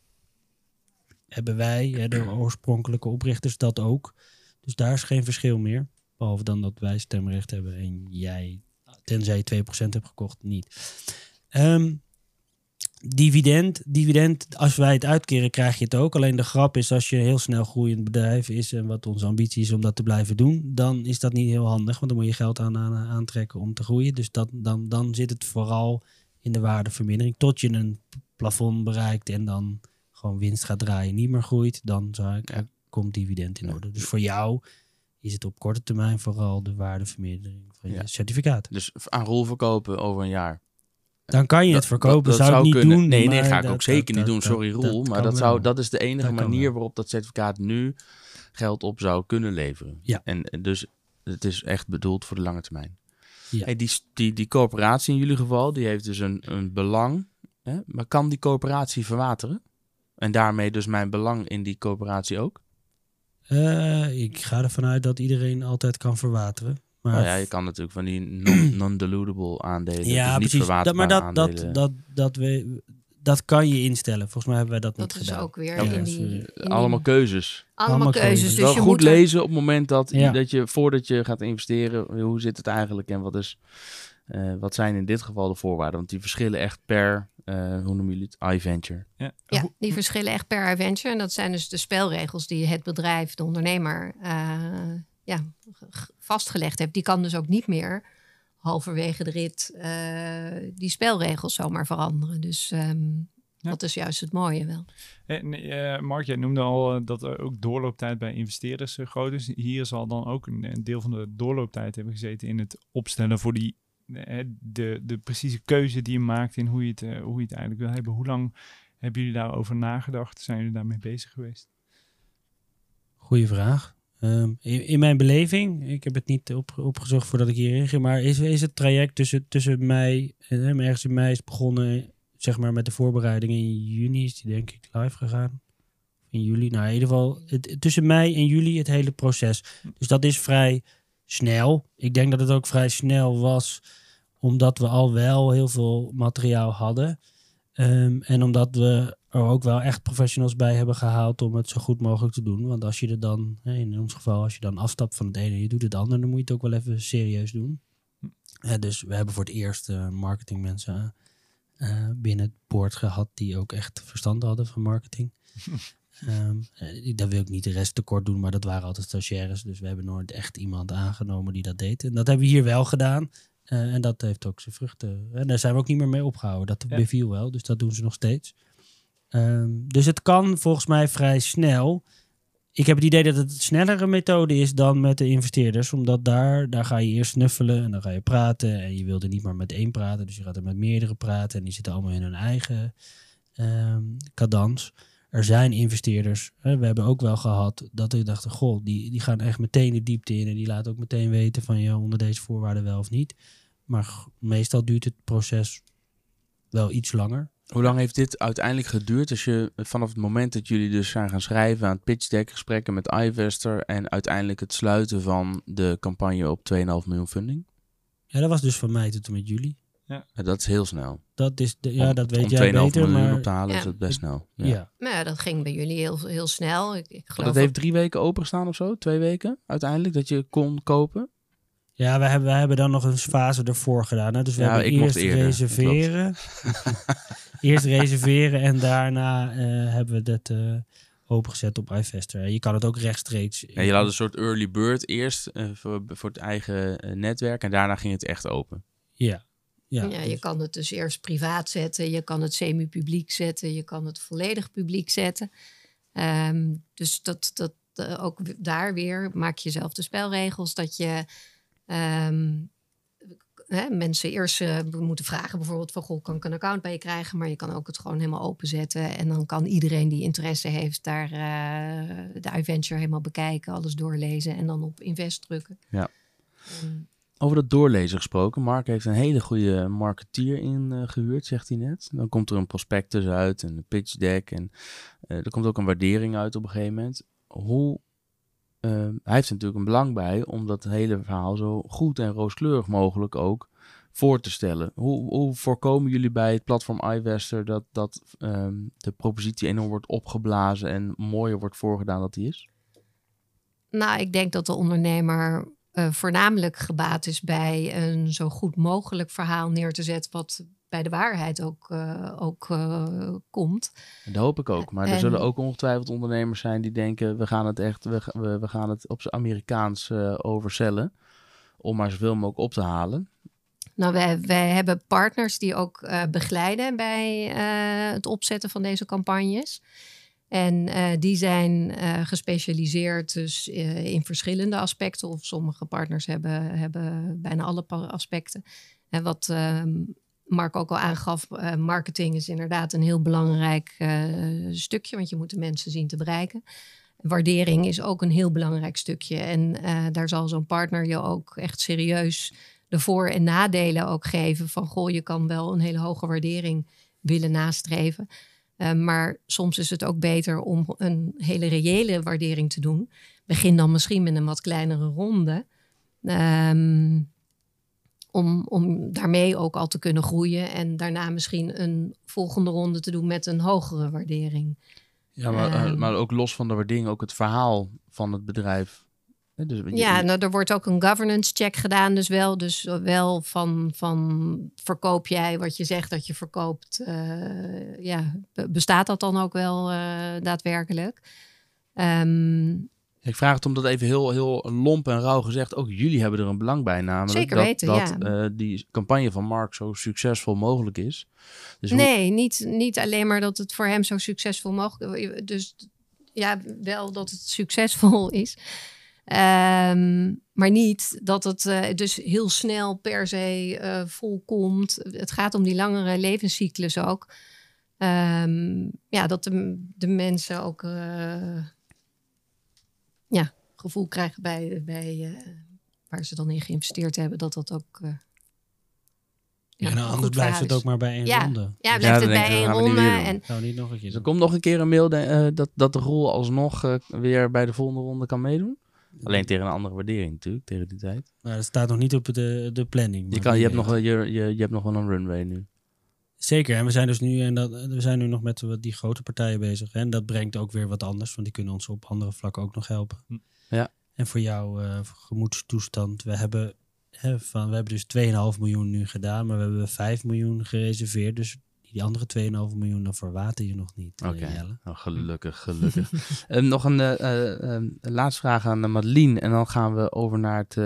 hebben wij, de oorspronkelijke oprichters, dat ook. Dus daar is geen verschil meer. Behalve dan dat wij stemrecht hebben en jij, tenzij je 2% hebt gekocht, niet. Um, dividend, dividend, als wij het uitkeren, krijg je het ook. Alleen de grap is, als je een heel snel groeiend bedrijf is en wat onze ambitie is om dat te blijven doen, dan is dat niet heel handig, want dan moet je geld aan, aan aantrekken om te groeien. Dus dat, dan, dan zit het vooral in de waardevermindering tot je een plafond bereikt en dan gewoon winst gaat draaien, niet meer groeit, dan zou ik, er komt dividend in orde. Dus voor jou is het op korte termijn vooral de waardevermindering van je certificaat. Dus aan rol verkopen over een jaar. Dan kan je het verkopen, dat, dat zou ik niet kunnen. doen. Nee, nee, ga ik ook zeker niet doen. Sorry, Roel. maar dat, zou, dat is de enige manier waarop dat certificaat nu geld op zou kunnen leveren. Ja. En dus het is echt bedoeld voor de lange termijn. Ja. Hey, die, die, die coöperatie in jullie geval, die heeft dus een, een belang. Hè? Maar kan die coöperatie verwateren? En daarmee dus mijn belang in die coöperatie ook? Eh, ik ga ervan uit dat iedereen altijd kan verwateren. Maar Nou ja, je kan natuurlijk van die non- non-dilutable aandelen, ja, dus niet precies. Dat, maar dat, dat, dat, dat, we, dat kan je instellen. Volgens mij hebben wij dat, Dat niet is gedaan. ook weer Ja, in dus, die... eh, in die- Allemaal keuzes. allemaal keuzes. Dus wel je goed moet lezen op het moment dat, Ja. dat je, voordat je gaat investeren, hoe zit het eigenlijk en wat, is, eh, wat zijn in dit geval de voorwaarden? Want die verschillen echt per, eh, hoe noemen jullie het, iVenture. Ja. Ja, die verschillen echt per adventure. En dat zijn dus de spelregels die het bedrijf, de ondernemer, eh, ja, vastgelegd heeft. Die kan dus ook niet meer halverwege de rit eh, die spelregels zomaar veranderen. Dus ehm, Ja. dat is juist het mooie wel. En, eh, Mark, jij noemde al dat er ook doorlooptijd bij investeerders eh, groot is. Hier zal dan ook een, een deel van de doorlooptijd hebben gezeten in het opstellen voor die, de, de precieze keuze die je maakt in hoe je, het, eh, hoe je het eigenlijk wil hebben. Hoe lang hebben jullie daarover nagedacht? Zijn jullie daarmee bezig geweest? Goeie vraag. Ehm, in, mijn beleving, ik heb het niet op, opgezocht voordat ik hierin ging, maar is, is het traject tussen, tussen mei en eh, ergens in mei is begonnen, zeg maar met de voorbereiding in juni is die denk ik live gegaan. In juli, nou in ieder geval het, tussen mei en juli het hele proces. Dus dat is vrij snel. Ik denk dat het ook vrij snel was, omdat we al wel heel veel materiaal hadden. Ehm, en omdat we er ook wel echt professionals bij hebben gehaald om het zo goed mogelijk te doen. Want als je er dan, in ons geval, als je dan afstapt van het ene en je doet het andere, dan moet je het ook wel even serieus doen. Hè, dus we hebben voor het eerst eh, marketingmensen eh, binnen het boord gehad die ook echt verstand hadden van marketing. Ehm eh, dat wil ik niet de rest tekort doen, maar dat waren altijd stagiaires. Dus we hebben nooit echt iemand aangenomen die dat deed. En dat hebben we hier wel gedaan. Eh, en dat heeft ook zijn vruchten. En daar zijn we ook niet meer mee opgehouden. Dat Ja. beviel wel, dus dat doen ze nog steeds. Ehm, dus het kan volgens mij vrij snel. Ik heb het idee dat het een snellere methode is dan met de investeerders. Omdat daar, daar ga je eerst snuffelen en dan ga je praten. En je wilde niet maar met één praten, dus je gaat er met meerdere praten. En die zitten allemaal in hun eigen ehm cadans. Er zijn investeerders, hè, we hebben ook wel gehad dat ik dacht, goh, die, die gaan echt meteen de diepte in. En die laten ook meteen weten van, ja, onder deze voorwaarden wel of niet. Maar meestal duurt het proces wel iets langer. Hoe lang heeft dit uiteindelijk geduurd als je vanaf het moment dat jullie dus zijn gaan schrijven aan het pitch deck, gesprekken met iVester en uiteindelijk het sluiten van de campagne op 2,5 miljoen funding? Ja, dat was dus van mei tot en met juli. Ja, dat is heel snel. Dat is de, ja, Om- dat weet om jij 2,5 beter, miljoen maar op te halen is dat best snel. ja. Ja. Dat ging bij jullie heel, heel snel. Ik, ik geloof Dat heeft drie weken opengestaan of zo? Twee weken uiteindelijk dat je kon kopen? Ja, we hebben, we hebben dan nog een fase ervoor gedaan. Hè? Dus we Ja, hebben eerst eerder, reserveren. eerst reserveren en daarna eh, hebben we dat eh, opengezet op iVester. Je kan het ook rechtstreeks. Ja, je had een soort early bird eerst eh, voor, voor het eigen netwerk en daarna ging het echt open. Ja. Ja, Ja, je dus- kan het dus eerst privaat zetten, je kan het semi-publiek zetten, je kan het volledig publiek zetten. Ehm, dus dat, dat eh, ook daar weer maak je zelf de spelregels dat je ehm, hè, mensen eerst eh, moeten vragen, bijvoorbeeld van goh, kan ik een account bij je krijgen, maar je kan ook het gewoon helemaal openzetten en dan kan iedereen die interesse heeft daar eh, de iVenture helemaal bekijken, alles doorlezen en dan op invest drukken. Ja. Ehm, Over dat doorlezen gesproken. Mark heeft een hele goede marketeer ingehuurd, zegt hij net. Dan komt er een prospectus uit en een pitch deck. En eh, er komt ook een waardering uit op een gegeven moment. Hoe, eh, hij heeft er natuurlijk een belang bij om dat hele verhaal zo goed en rooskleurig mogelijk ook voor te stellen. Hoe, hoe voorkomen jullie bij het platform iVester dat, dat ehm, de propositie enorm wordt opgeblazen en mooier wordt voorgedaan dat die is? Nou, ik denk dat de ondernemer eh, voornamelijk gebaat is bij een zo goed mogelijk verhaal neer te zetten, wat bij de waarheid ook, eh, ook eh, komt. Dat hoop ik ook. Maar er En- zullen ook ongetwijfeld ondernemers zijn die denken: we gaan het echt, we, we, we gaan het op zijn Amerikaans overcellen. Om maar zoveel mogelijk op te halen. Nou, wij, wij hebben partners die ook begeleiden bij het opzetten van deze campagnes. En eh, die zijn eh, gespecialiseerd dus, eh, in verschillende aspecten. Of sommige partners hebben, hebben bijna alle aspecten. En wat ehm, Mark ook al aangaf, marketing is inderdaad een heel belangrijk stukje. Want je moet de mensen zien te bereiken. Waardering is ook een heel belangrijk stukje. En daar zal zo'n partner je ook echt serieus de voor- en nadelen ook geven. Van goh, je kan wel een hele hoge waardering willen nastreven. Uh, maar soms is het ook beter om een hele reële waardering te doen. Begin dan misschien met een wat kleinere ronde. Um, om, om daarmee ook al te kunnen groeien. En daarna misschien een volgende ronde te doen met een hogere waardering. Ja, maar, um, maar ook los van de waardering, ook het verhaal van het bedrijf. Dus ja, nou, er wordt ook een governance check gedaan, dus wel, dus wel van, van verkoop jij wat je zegt dat je verkoopt. Uh, ja, bestaat dat dan ook wel uh, daadwerkelijk? Um, ik vraag het omdat even heel, heel lomp en rauw gezegd, ook jullie hebben er een belang bij, namelijk Zeker dat, weten, dat ja. uh, die campagne van Mark zo succesvol mogelijk is. Dus nee, hoe... niet, niet alleen maar dat het voor hem zo succesvol mogelijk is. Dus ja, wel dat het succesvol is. Um, maar niet dat het uh, dus heel snel per se uh, volkomt. Het gaat om die langere levenscyclus ook. Um, ja, dat de, de mensen ook uh, ja, gevoel krijgen bij, bij waar ze dan in geïnvesteerd hebben, dat dat ook. Ja, nou, anders blijft het ook maar bij één ja. ronde. Ja, blijft het bij één ronde. En... Nou, niet nog een keer. Dus er komt nog een keer een mail de, dat, dat de rol alsnog weer bij de volgende ronde kan meedoen? Alleen tegen een andere waardering natuurlijk, tegen die tijd. Nou, dat staat nog niet op de, de planning. Je, kan, je, hebt nog, je, je, je hebt nog wel een runway nu. Zeker, en we zijn dus nu, en dat, we zijn nu nog met die grote partijen bezig. Hè, en dat brengt ook weer wat anders, want die kunnen ons op andere vlakken ook nog helpen. Ja. En voor jouw uh, gemoedstoestand, we hebben, hè, van, we hebben dus 2,5 miljoen nu gedaan, maar we hebben 5 miljoen gereserveerd. Dus die andere 2,5 miljoen, dan verwater je nog niet. Oké, okay. oh, gelukkig, gelukkig. um, nog een uh, uh, laatste vraag aan Madeline. En dan gaan we over naar, het,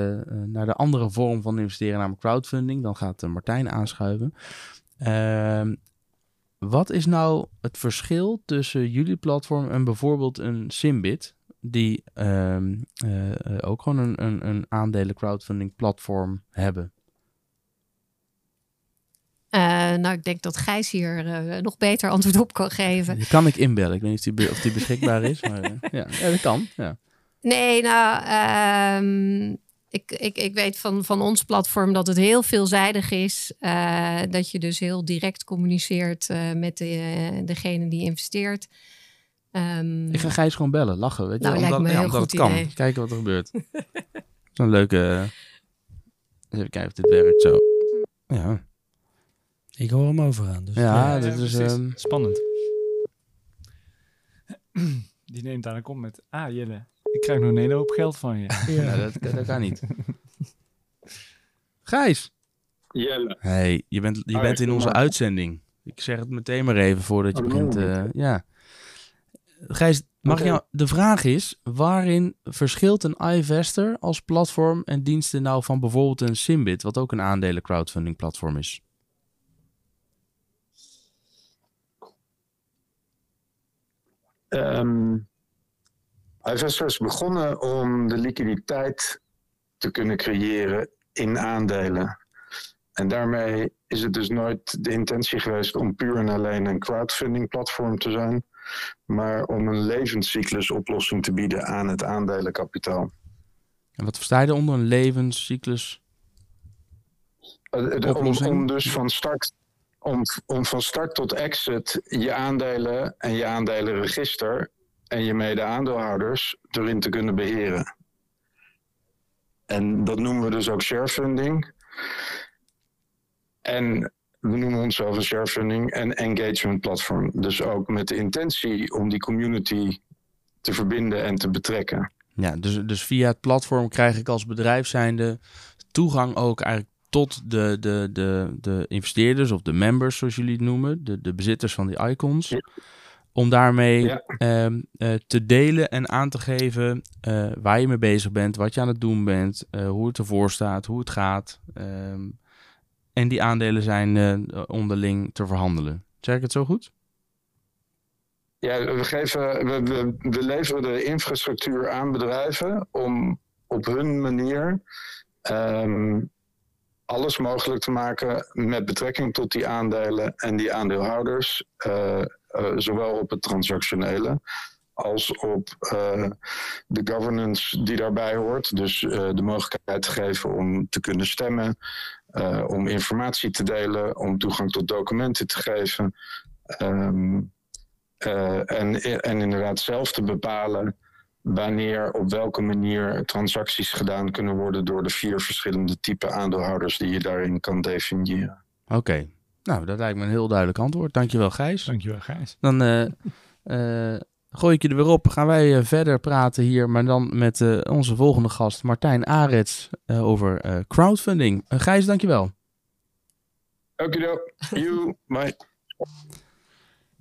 naar de andere vorm van investeren, namelijk crowdfunding. Dan gaat Martijn aanschuiven. Uh, wat is nou het verschil tussen jullie platform en bijvoorbeeld een Simbit, die uh, ook gewoon een, een, een aandelen crowdfunding platform hebben? Uh, nou, ik denk dat Gijs hier uh, nog beter antwoord op kan geven. Die kan ik inbellen. Ik weet niet of die, of die beschikbaar is. Maar uh, ja. ja, dat kan. Ja. Nee, nou, um, ik, ik, ik weet van, van ons platform dat het heel veelzijdig is. dat je dus heel direct communiceert met de, degene die investeert. Um, ik ga Gijs gewoon bellen, lachen. Weet je? Nou, omdat, lijkt me ja, heel omdat goed het kan. idee. Kijken wat er gebeurt. Zo'n leuke... Even kijken of dit werkt zo. Ja. Ik hoor hem overgaan. Dus Ja, Ja, dit is... ehm, Spannend. Die neemt aan en komt met... Ah, Jelle, ik krijg nog een hele hoop geld van je. nou, dat, dat kan niet. Gijs! Jelle. hey, je bent, je Ah, bent in kom onze maar. uitzending. Ik zeg het meteen maar even voordat je Oh, begint. eh, ja. Gijs, mag Oké. jou, de vraag is, waarin verschilt een iVester als platform en diensten nou van bijvoorbeeld een Simbit, wat ook een aandelen crowdfunding platform is? Ehm Ivestor is begonnen om de liquiditeit te kunnen creëren in aandelen. En daarmee is het dus nooit de intentie geweest om puur en alleen een crowdfunding platform te zijn, maar om een levenscyclusoplossing te bieden aan het aandelenkapitaal. En wat versta je eronder een levenscyclus? Eh, Om, Oplossing? om dus van start, om, om van start tot exit je aandelen en je aandelenregister en je mede-aandeelhouders erin te kunnen beheren. En dat noemen we dus ook sharefunding. En we noemen onszelf een sharefunding en engagement platform. Dus ook met de intentie om die community te verbinden en te betrekken. Ja, dus, dus via het platform krijg ik als bedrijf zijnde toegang ook eigenlijk tot de, de, de, de investeerders of de members, zoals jullie het noemen, de, de bezitters van die icons. Ja. Om daarmee Ja. ehm, eh, te delen en aan te geven eh, waar je mee bezig bent, wat je aan het doen bent, eh, hoe het ervoor staat, hoe het gaat. ehm, en die aandelen zijn onderling te verhandelen. Zeg ik het zo goed? Ja, we, geven, we, we, we leveren de infrastructuur aan bedrijven om op hun manier ehm, alles mogelijk te maken met betrekking tot die aandelen en die aandeelhouders, eh, eh, zowel op het transactionele als op uh, de governance die daarbij hoort. Dus de mogelijkheid te geven om te kunnen stemmen, om informatie te delen, om toegang tot documenten te geven. Um, en, en inderdaad zelf te bepalen wanneer op welke manier transacties gedaan kunnen worden door de vier verschillende type aandeelhouders die je daarin kan definiëren. Oké, okay. nou dat lijkt me een heel duidelijk antwoord. Dankjewel Gijs. Dankjewel Gijs. Dan uh, uh, gooi ik je er weer op. Gaan wij uh, verder praten hier, maar dan met onze volgende gast Martijn Arets over crowdfunding. Gijs, dankjewel. Dankjewel. You, bye.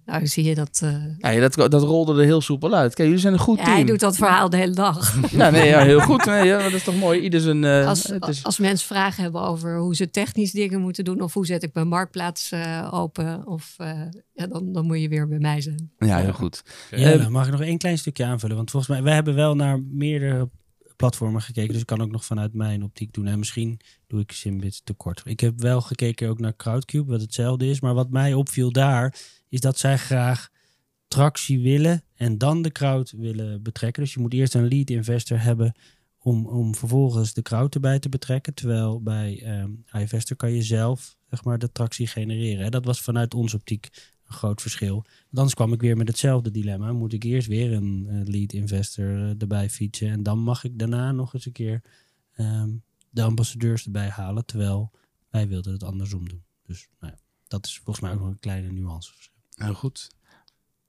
Nou, zie je dat... Uh... Ja, dat, dat rolde er heel soepel uit. Kijk, jullie zijn een goed ja, team. hij doet dat verhaal de hele dag. ja, nee, ja, heel goed. Nee, ja, dat is toch mooi. Ieder zijn... Uh, als, is... als mensen vragen hebben over hoe ze technisch dingen moeten doen... of hoe zet ik mijn marktplaats uh, open... Of, ja, dan, dan moet je weer bij mij zijn. Ja, heel goed. Ja, dan mag ik nog één klein stukje aanvullen. Want volgens mij, wij hebben wel naar meerdere platformen gekeken. Dus ik kan ook nog vanuit mijn optiek doen. En misschien doe ik Simbit te kort. Ik heb wel gekeken ook naar Crowdcube, wat hetzelfde is. Maar wat mij opviel daar, is dat zij graag tractie willen en dan de crowd willen betrekken. Dus je moet eerst een lead investor hebben om, om vervolgens de crowd erbij te betrekken. Terwijl bij um, iVestor kan je zelf zeg maar, de tractie genereren. Dat was vanuit onze optiek een groot verschil. Want anders kwam ik weer met hetzelfde dilemma. Moet ik eerst weer een lead investor uh, erbij fietsen. En dan mag ik daarna nog eens een keer um, de ambassadeurs erbij halen. Terwijl wij wilden het andersom doen. Dus nou ja, dat is volgens mij ook nog een kleine nuance. Heel goed.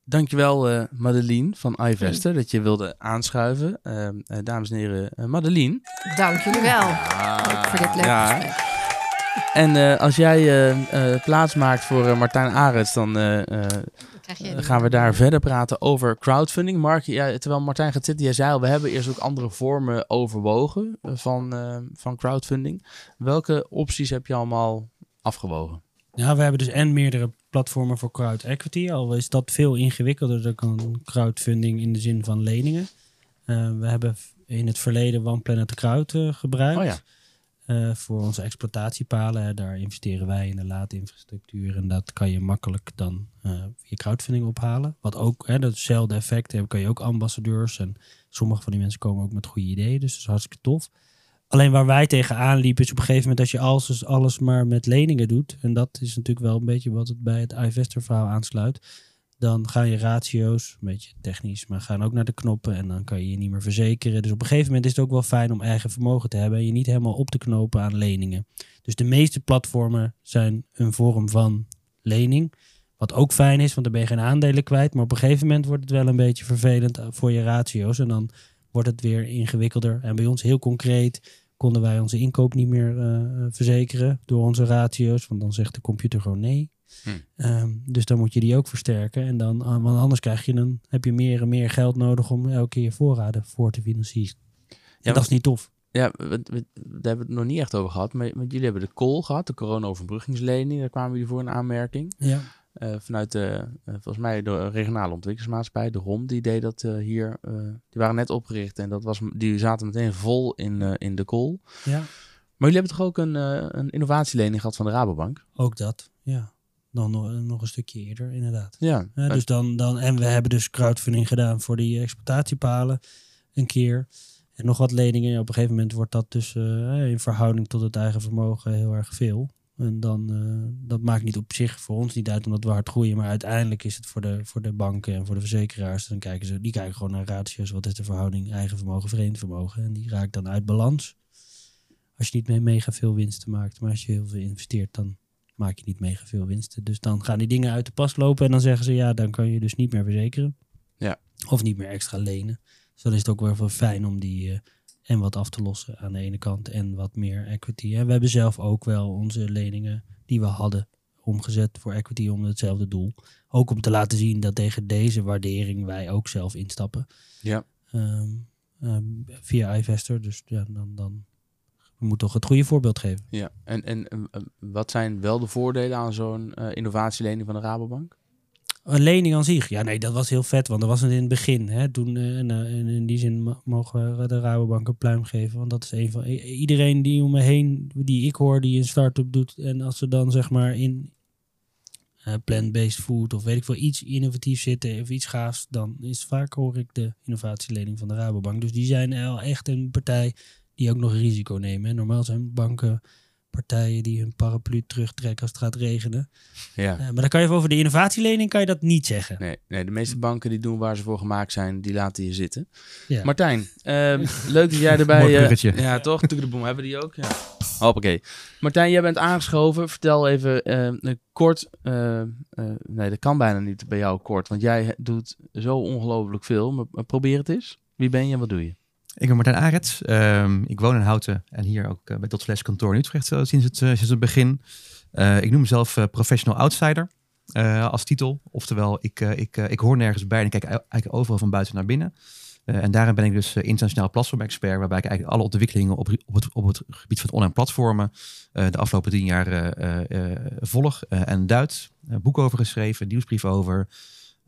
Dankjewel uh, Madeline van iVester dat je wilde aanschuiven. Uh, uh, dames en heren, uh, Madeline. Dank jullie wel. Voor dit leuke ja. gesprek. En als jij plaats maakt voor Martijn Arets, dan gaan we daar verder praten over crowdfunding. Mark, ja, terwijl Martijn gaat zitten, jij zei al, we hebben eerst ook andere vormen overwogen van, van crowdfunding. Welke opties heb je allemaal afgewogen? Ja, we hebben dus en meerdere platformen voor crowd equity. Al is dat veel ingewikkelder dan crowdfunding in de zin van leningen. Uh, we hebben in het verleden One Planet Crowd uh, gebruikt. Oh ja. Uh, voor onze exploitatiepalen. Daar investeren wij in de laadinfrastructuur. En dat kan je makkelijk dan je crowdfunding ophalen. Wat ook, hè, datzelfde effect hebben, kan je ook ambassadeurs. En sommige van die mensen komen ook met goede ideeën. Dus dat is hartstikke tof. Alleen waar wij tegenaan liepen is op een gegeven moment dat je alles, alles maar met leningen doet. En dat is natuurlijk wel een beetje wat het bij het iVestor verhaal aansluit. Dan gaan je ratio's, een beetje technisch, maar gaan ook naar de knoppen en dan kan je je niet meer verzekeren. Dus op een gegeven moment is het ook wel fijn om eigen vermogen te hebben en je niet helemaal op te knopen aan leningen. Dus de meeste platformen zijn een vorm van lening. Wat ook fijn is, want dan ben je geen aandelen kwijt. Maar op een gegeven moment wordt het wel een beetje vervelend voor je ratio's. En dan wordt het weer ingewikkelder. En bij ons heel concreet konden wij onze inkoop niet meer uh, verzekeren door onze ratio's. Want dan zegt de computer gewoon nee. Hm. Um, dus dan moet je die ook versterken. En dan, want anders krijg je dan, heb je meer en meer geld nodig om elke keer voorraden voor te financieren. Ja, dat is niet tof. Ja, we, we, daar hebben we het nog niet echt over gehad. Maar, maar jullie hebben de call gehad, de corona-overbruggingslening. Daar kwamen jullie voor een aanmerking. Ja. Uh, vanuit de, uh, volgens mij de regionale ontwikkelingsmaatschappij, de ROM, die deed dat uh, hier. die waren net opgericht en dat was, die zaten meteen vol in, in de call. Ja. Maar jullie hebben toch ook een, een innovatielening gehad van de Rabobank? Ook dat, ja. Dan nog, nog een stukje eerder, inderdaad. Ja. dus dan, dan, en we hebben dus crowdfunding gedaan voor die exploitatiepalen een keer. En nog wat leningen. Op een gegeven moment wordt dat dus in verhouding tot het eigen vermogen heel erg veel. En dan, uh, dat maakt niet op zich voor ons niet uit omdat we hard groeien. Maar uiteindelijk is het voor de, voor de banken en voor de verzekeraars. Dan kijken ze, die kijken gewoon naar ratios. Wat is de verhouding eigen vermogen, vreemd vermogen. En die raakt dan uit balans. Als je niet mee mega veel winsten maakt. Maar als je heel veel investeert, dan maak je niet mega veel winsten. Dus dan gaan die dingen uit de pas lopen. En dan zeggen ze, ja, dan kan je dus niet meer verzekeren. Ja. Of niet meer extra lenen. Dus dan is het ook wel fijn om die... Uh, en wat af te lossen aan de ene kant en wat meer equity. En we hebben zelf ook wel onze leningen die we hadden omgezet voor equity om hetzelfde doel. Ook om te laten zien dat tegen deze waardering wij ook zelf instappen. Ja. Um, um, via iVestor. Dus ja, dan, dan we moeten toch het goede voorbeeld geven. Ja, en, en um, wat zijn wel de voordelen aan zo'n uh, innovatielening van de Rabobank? Een lening aan zich. Ja, nee, dat was heel vet, want dat was het in het begin. Hè. Toen, uh, en, uh, in die zin mogen we de Rabobank een pluim geven. Want dat is een van... Iedereen die om me heen, die ik hoor, die een start-up doet. En als ze dan zeg maar in... eh, plant-based food of weet ik veel, iets innovatiefs zitten of iets gaafs, dan is vaak hoor ik de innovatielening van de Rabobank. Dus die zijn wel echt een partij die ook nog risico nemen. Normaal zijn banken partijen die hun paraplu terugtrekken als het gaat regenen. Ja. Uh, maar dan kan je over de innovatielening kan je dat niet zeggen. Nee, nee, de meeste banken die doen waar ze voor gemaakt zijn, die laten je zitten. Ja. Martijn, uh, leuk dat jij erbij... Mooi uh, bruggetje. ja, toch? Boom, hebben die ook? Ja. Hoppakee. Martijn, jij bent aangeschoven. Vertel even kort... nee, dat kan bijna niet bij jou kort, want jij doet zo ongelooflijk veel. Maar probeer het eens. Wie ben je en wat doe je? Ik ben Martijn Arets. Um, ik woon in Houten en hier ook uh, bij Dotfles kantoor in Utrecht uh, sinds, het, uh, sinds het begin. ik noem mezelf professional outsider als titel. Oftewel, ik, ik, ik hoor nergens bij en ik kijk eigenlijk overal van buiten naar binnen. en daarin ben ik dus internationaal platform-expert, waarbij ik eigenlijk alle ontwikkelingen op, op, het, op het gebied van online platformen de afgelopen tien jaar volg en duid. boek over geschreven, nieuwsbrief over,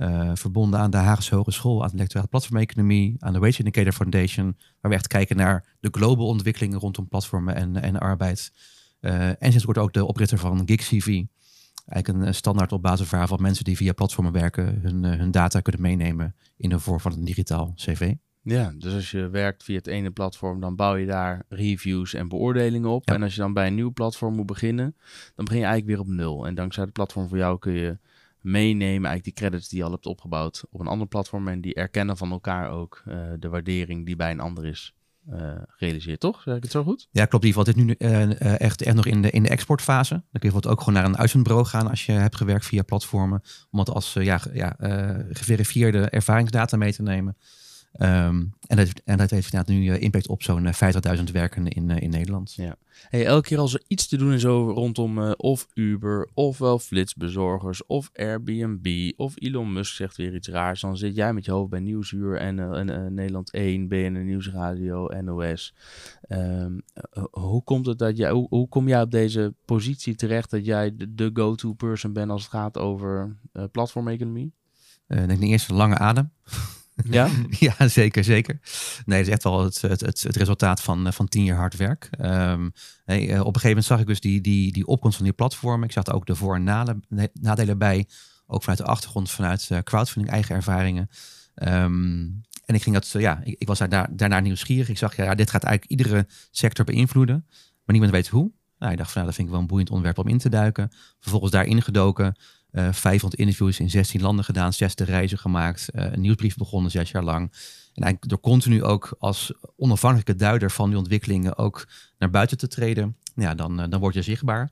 uh, verbonden aan de Haagse Hogeschool, aan de lectoraat platformeconomie, aan de Wage Indicator Foundation, waar we echt kijken naar de global ontwikkelingen rondom platformen en, en arbeid. Uh, en sinds kort ook de oprichter van GigCV. Eigenlijk een standaard op basis waarvan mensen die via platformen werken hun, uh, hun data kunnen meenemen in de vorm van een digitaal cv. Ja, dus als je werkt via het ene platform, dan bouw je daar reviews en beoordelingen op. Ja. En als je dan bij een nieuw platform moet beginnen, dan begin je eigenlijk weer op nul. En dankzij het platform voor jou kun je meenemen, eigenlijk die credits die je al hebt opgebouwd op een ander platform. En die erkennen van elkaar ook uh, de waardering die bij een ander is uh, toch? Zeg ik het zo goed? Ja, klopt. In ieder geval, dit nu uh, echt, echt nog in de, in de exportfase. Dan kun je bijvoorbeeld ook gewoon naar een uitzendbureau gaan als je hebt gewerkt via platformen. Om het als ja, ja, geverifieerde ervaringsdata mee te nemen. Um, en, dat, en dat heeft inderdaad nu impact op zo'n 50.000 werkenden in, in Nederland. Ja. Hey, elke keer als er iets te doen is over rondom uh, of Uber, ofwel flitsbezorgers, of Airbnb, of Elon Musk zegt weer iets raars, dan zit jij met je hoofd bij Nieuwsuur en, uh, en uh, Nederland 1, BNN Nieuwsradio, NOS. Um, hoe komt het dat jij, hoe, hoe, kom jij op deze positie terecht dat jij de, de go-to person bent als het gaat over platformeconomie? Ik denk eerst een lange adem. Ja? ja, zeker, zeker. Nee, het is echt wel het, het, het, het resultaat van, van tien jaar hard werk. Um, hey, op een gegeven moment zag ik dus die, die, die opkomst van die platformen. Ik zag er ook de voor- en nadelen bij. Ook vanuit de achtergrond, vanuit uh, crowdfunding, eigen ervaringen. Um, en ik ging dat, ja, ik, ik was daar, daarna nieuwsgierig. Ik zag, ja, dit gaat eigenlijk iedere sector beïnvloeden. Maar niemand weet hoe. Nou, ik dacht van, nou, dat vind ik wel een boeiend onderwerp om in te duiken. Vervolgens daarin gedoken. Uh, 500 interviews in 16 landen gedaan, 60 reizen gemaakt, uh, een nieuwsbrief begonnen zes jaar lang. En eigenlijk door continu ook als onafhankelijke duider van die ontwikkelingen ook naar buiten te treden, ja, dan, uh, dan word je zichtbaar.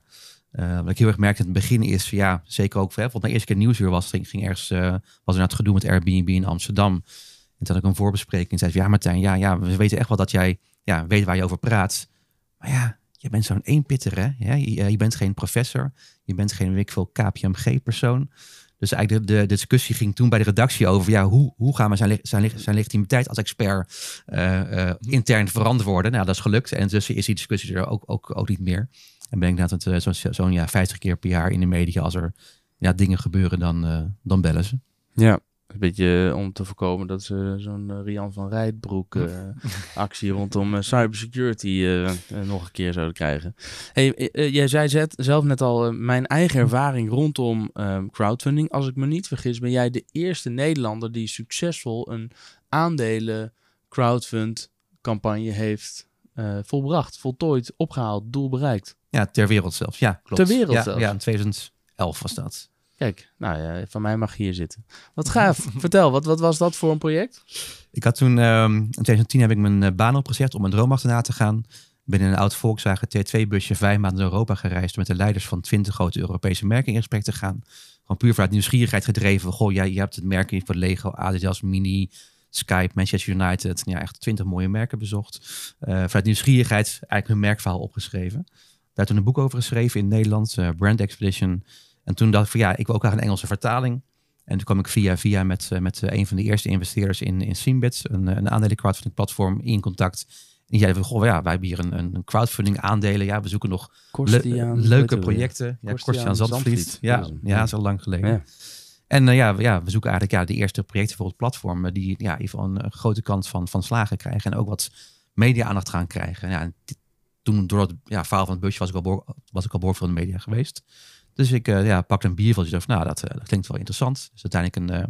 wat ik heel erg merkte in het begin is, ja, zeker ook, hè, want de eerste keer nieuwsuur was, ging, ergens, was er het gedoe met Airbnb in Amsterdam. En toen had ik een voorbespreking en zei ja Martijn, ja, ja, we weten echt wel dat jij ja, weet waar je over praat. Maar ja, je bent zo'n eenpitter, hè? Ja, je, je, bent geen professor. Je bent geen, weet veel, KPMG-persoon. Dus eigenlijk de, de, discussie ging toen bij de redactie over... ja, hoe, hoe gaan we zijn, zijn, zijn legitimiteit als expert uh, uh, intern verantwoorden? Nou, dat is gelukt. En dus is die discussie er ook, ook, ook niet meer. En ben ik inderdaad uh, zo'n zo ja, 50 keer per jaar in de media... als er ja, dingen gebeuren, dan, dan bellen ze. Ja, een beetje om te voorkomen dat ze zo'n uh, Rian van Rijtbroek uh, actie rondom uh, cybersecurity nog een keer zouden krijgen. Hey, jij zei zelf net al mijn eigen ervaring rondom crowdfunding. Als ik me niet vergis, ben jij de eerste Nederlander die succesvol een aandelen crowdfund campagne heeft volbracht, voltooid, opgehaald, doel bereikt. Ja, ter wereld zelfs. Ja, klopt. Ter wereld ja, zelfs. Ja, in 2011 was dat. Kijk, nou ja, van mij mag je hier zitten. Wat gaaf. Vertel, wat, wat was dat voor een project? Ik had toen, um, in 2010 heb ik mijn uh, baan opgezegd om mijn droom achterna te gaan. ben in een oud Volkswagen T2-busje vijf maanden door Europa gereisd met de leiders van 20 grote Europese merken in gesprek te gaan. Gewoon puur vanuit nieuwsgierigheid gedreven. Goh, jij, je hebt het merken voor Lego, Adidas, Mini, Skype, Manchester United. Ja, echt 20 mooie merken bezocht. Uh, vanuit nieuwsgierigheid eigenlijk hun merkverhaal opgeschreven. Daar toen een boek over geschreven in Nederland, uh, Brand Expedition. En toen dacht ik van ja, ik wil ook graag een Engelse vertaling. En toen kwam ik via via met, uh, met een van de eerste investeerders in, in Simbit, een, een aandelen crowdfunding platform, in contact. En die zeiden van, goh, ja, wij hebben hier een, een crowdfunding aandelen. Ja, we zoeken nog le leuke projecten. Ja, Korstiaan Zandvliet. Ja, ja, al lang geleden. Ja. En uh, ja, we, ja, we zoeken eigenlijk ja, de eerste projecten voor het platform die ja, in ieder geval een, een grote kans van, van slagen krijgen. En ook wat media-aandacht gaan krijgen. Ja, toen door het ja, verhaal van het busje was ik al, was ik al boord voor de media geweest. Dus ik uh, ja, pakte een en dacht, nou, dat, dat, klinkt wel interessant. Dus uiteindelijk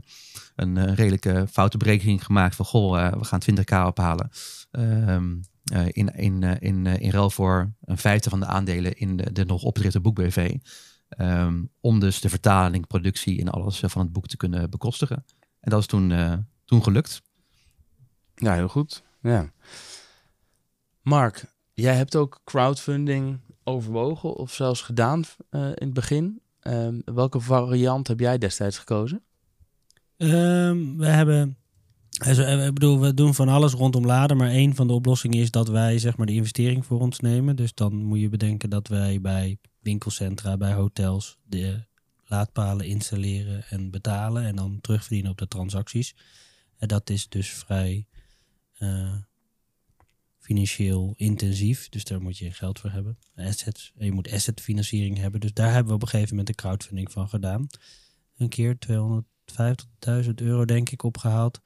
een, een redelijke foute berekening gemaakt van, goh, we gaan 20k ophalen. Ehm, in, in, in, in ruil voor een vijfde van de aandelen in de, de nog opgerichte boek BV. Ehm, om dus de vertaling, productie en alles van het boek te kunnen bekostigen. En dat is toen, toen gelukt. Ja, heel goed. Ja. Mark, jij hebt ook crowdfunding overwogen of zelfs gedaan uh, in het begin. Um, welke variant heb jij destijds gekozen? Um, we hebben, also, eh, ik bedoel, we doen van alles rondom laden, maar een van de oplossingen is dat wij zeg maar de investering voor ons nemen. Dus dan moet je bedenken dat wij bij winkelcentra, bij hotels de laadpalen installeren en betalen en dan terugverdienen op de transacties. En dat is dus vrij financieel intensief. Dus daar moet je geld voor hebben. Assets. En je moet assetfinanciering hebben. Dus daar hebben we op een gegeven moment de crowdfunding van gedaan. Een keer 250.000 euro denk ik opgehaald.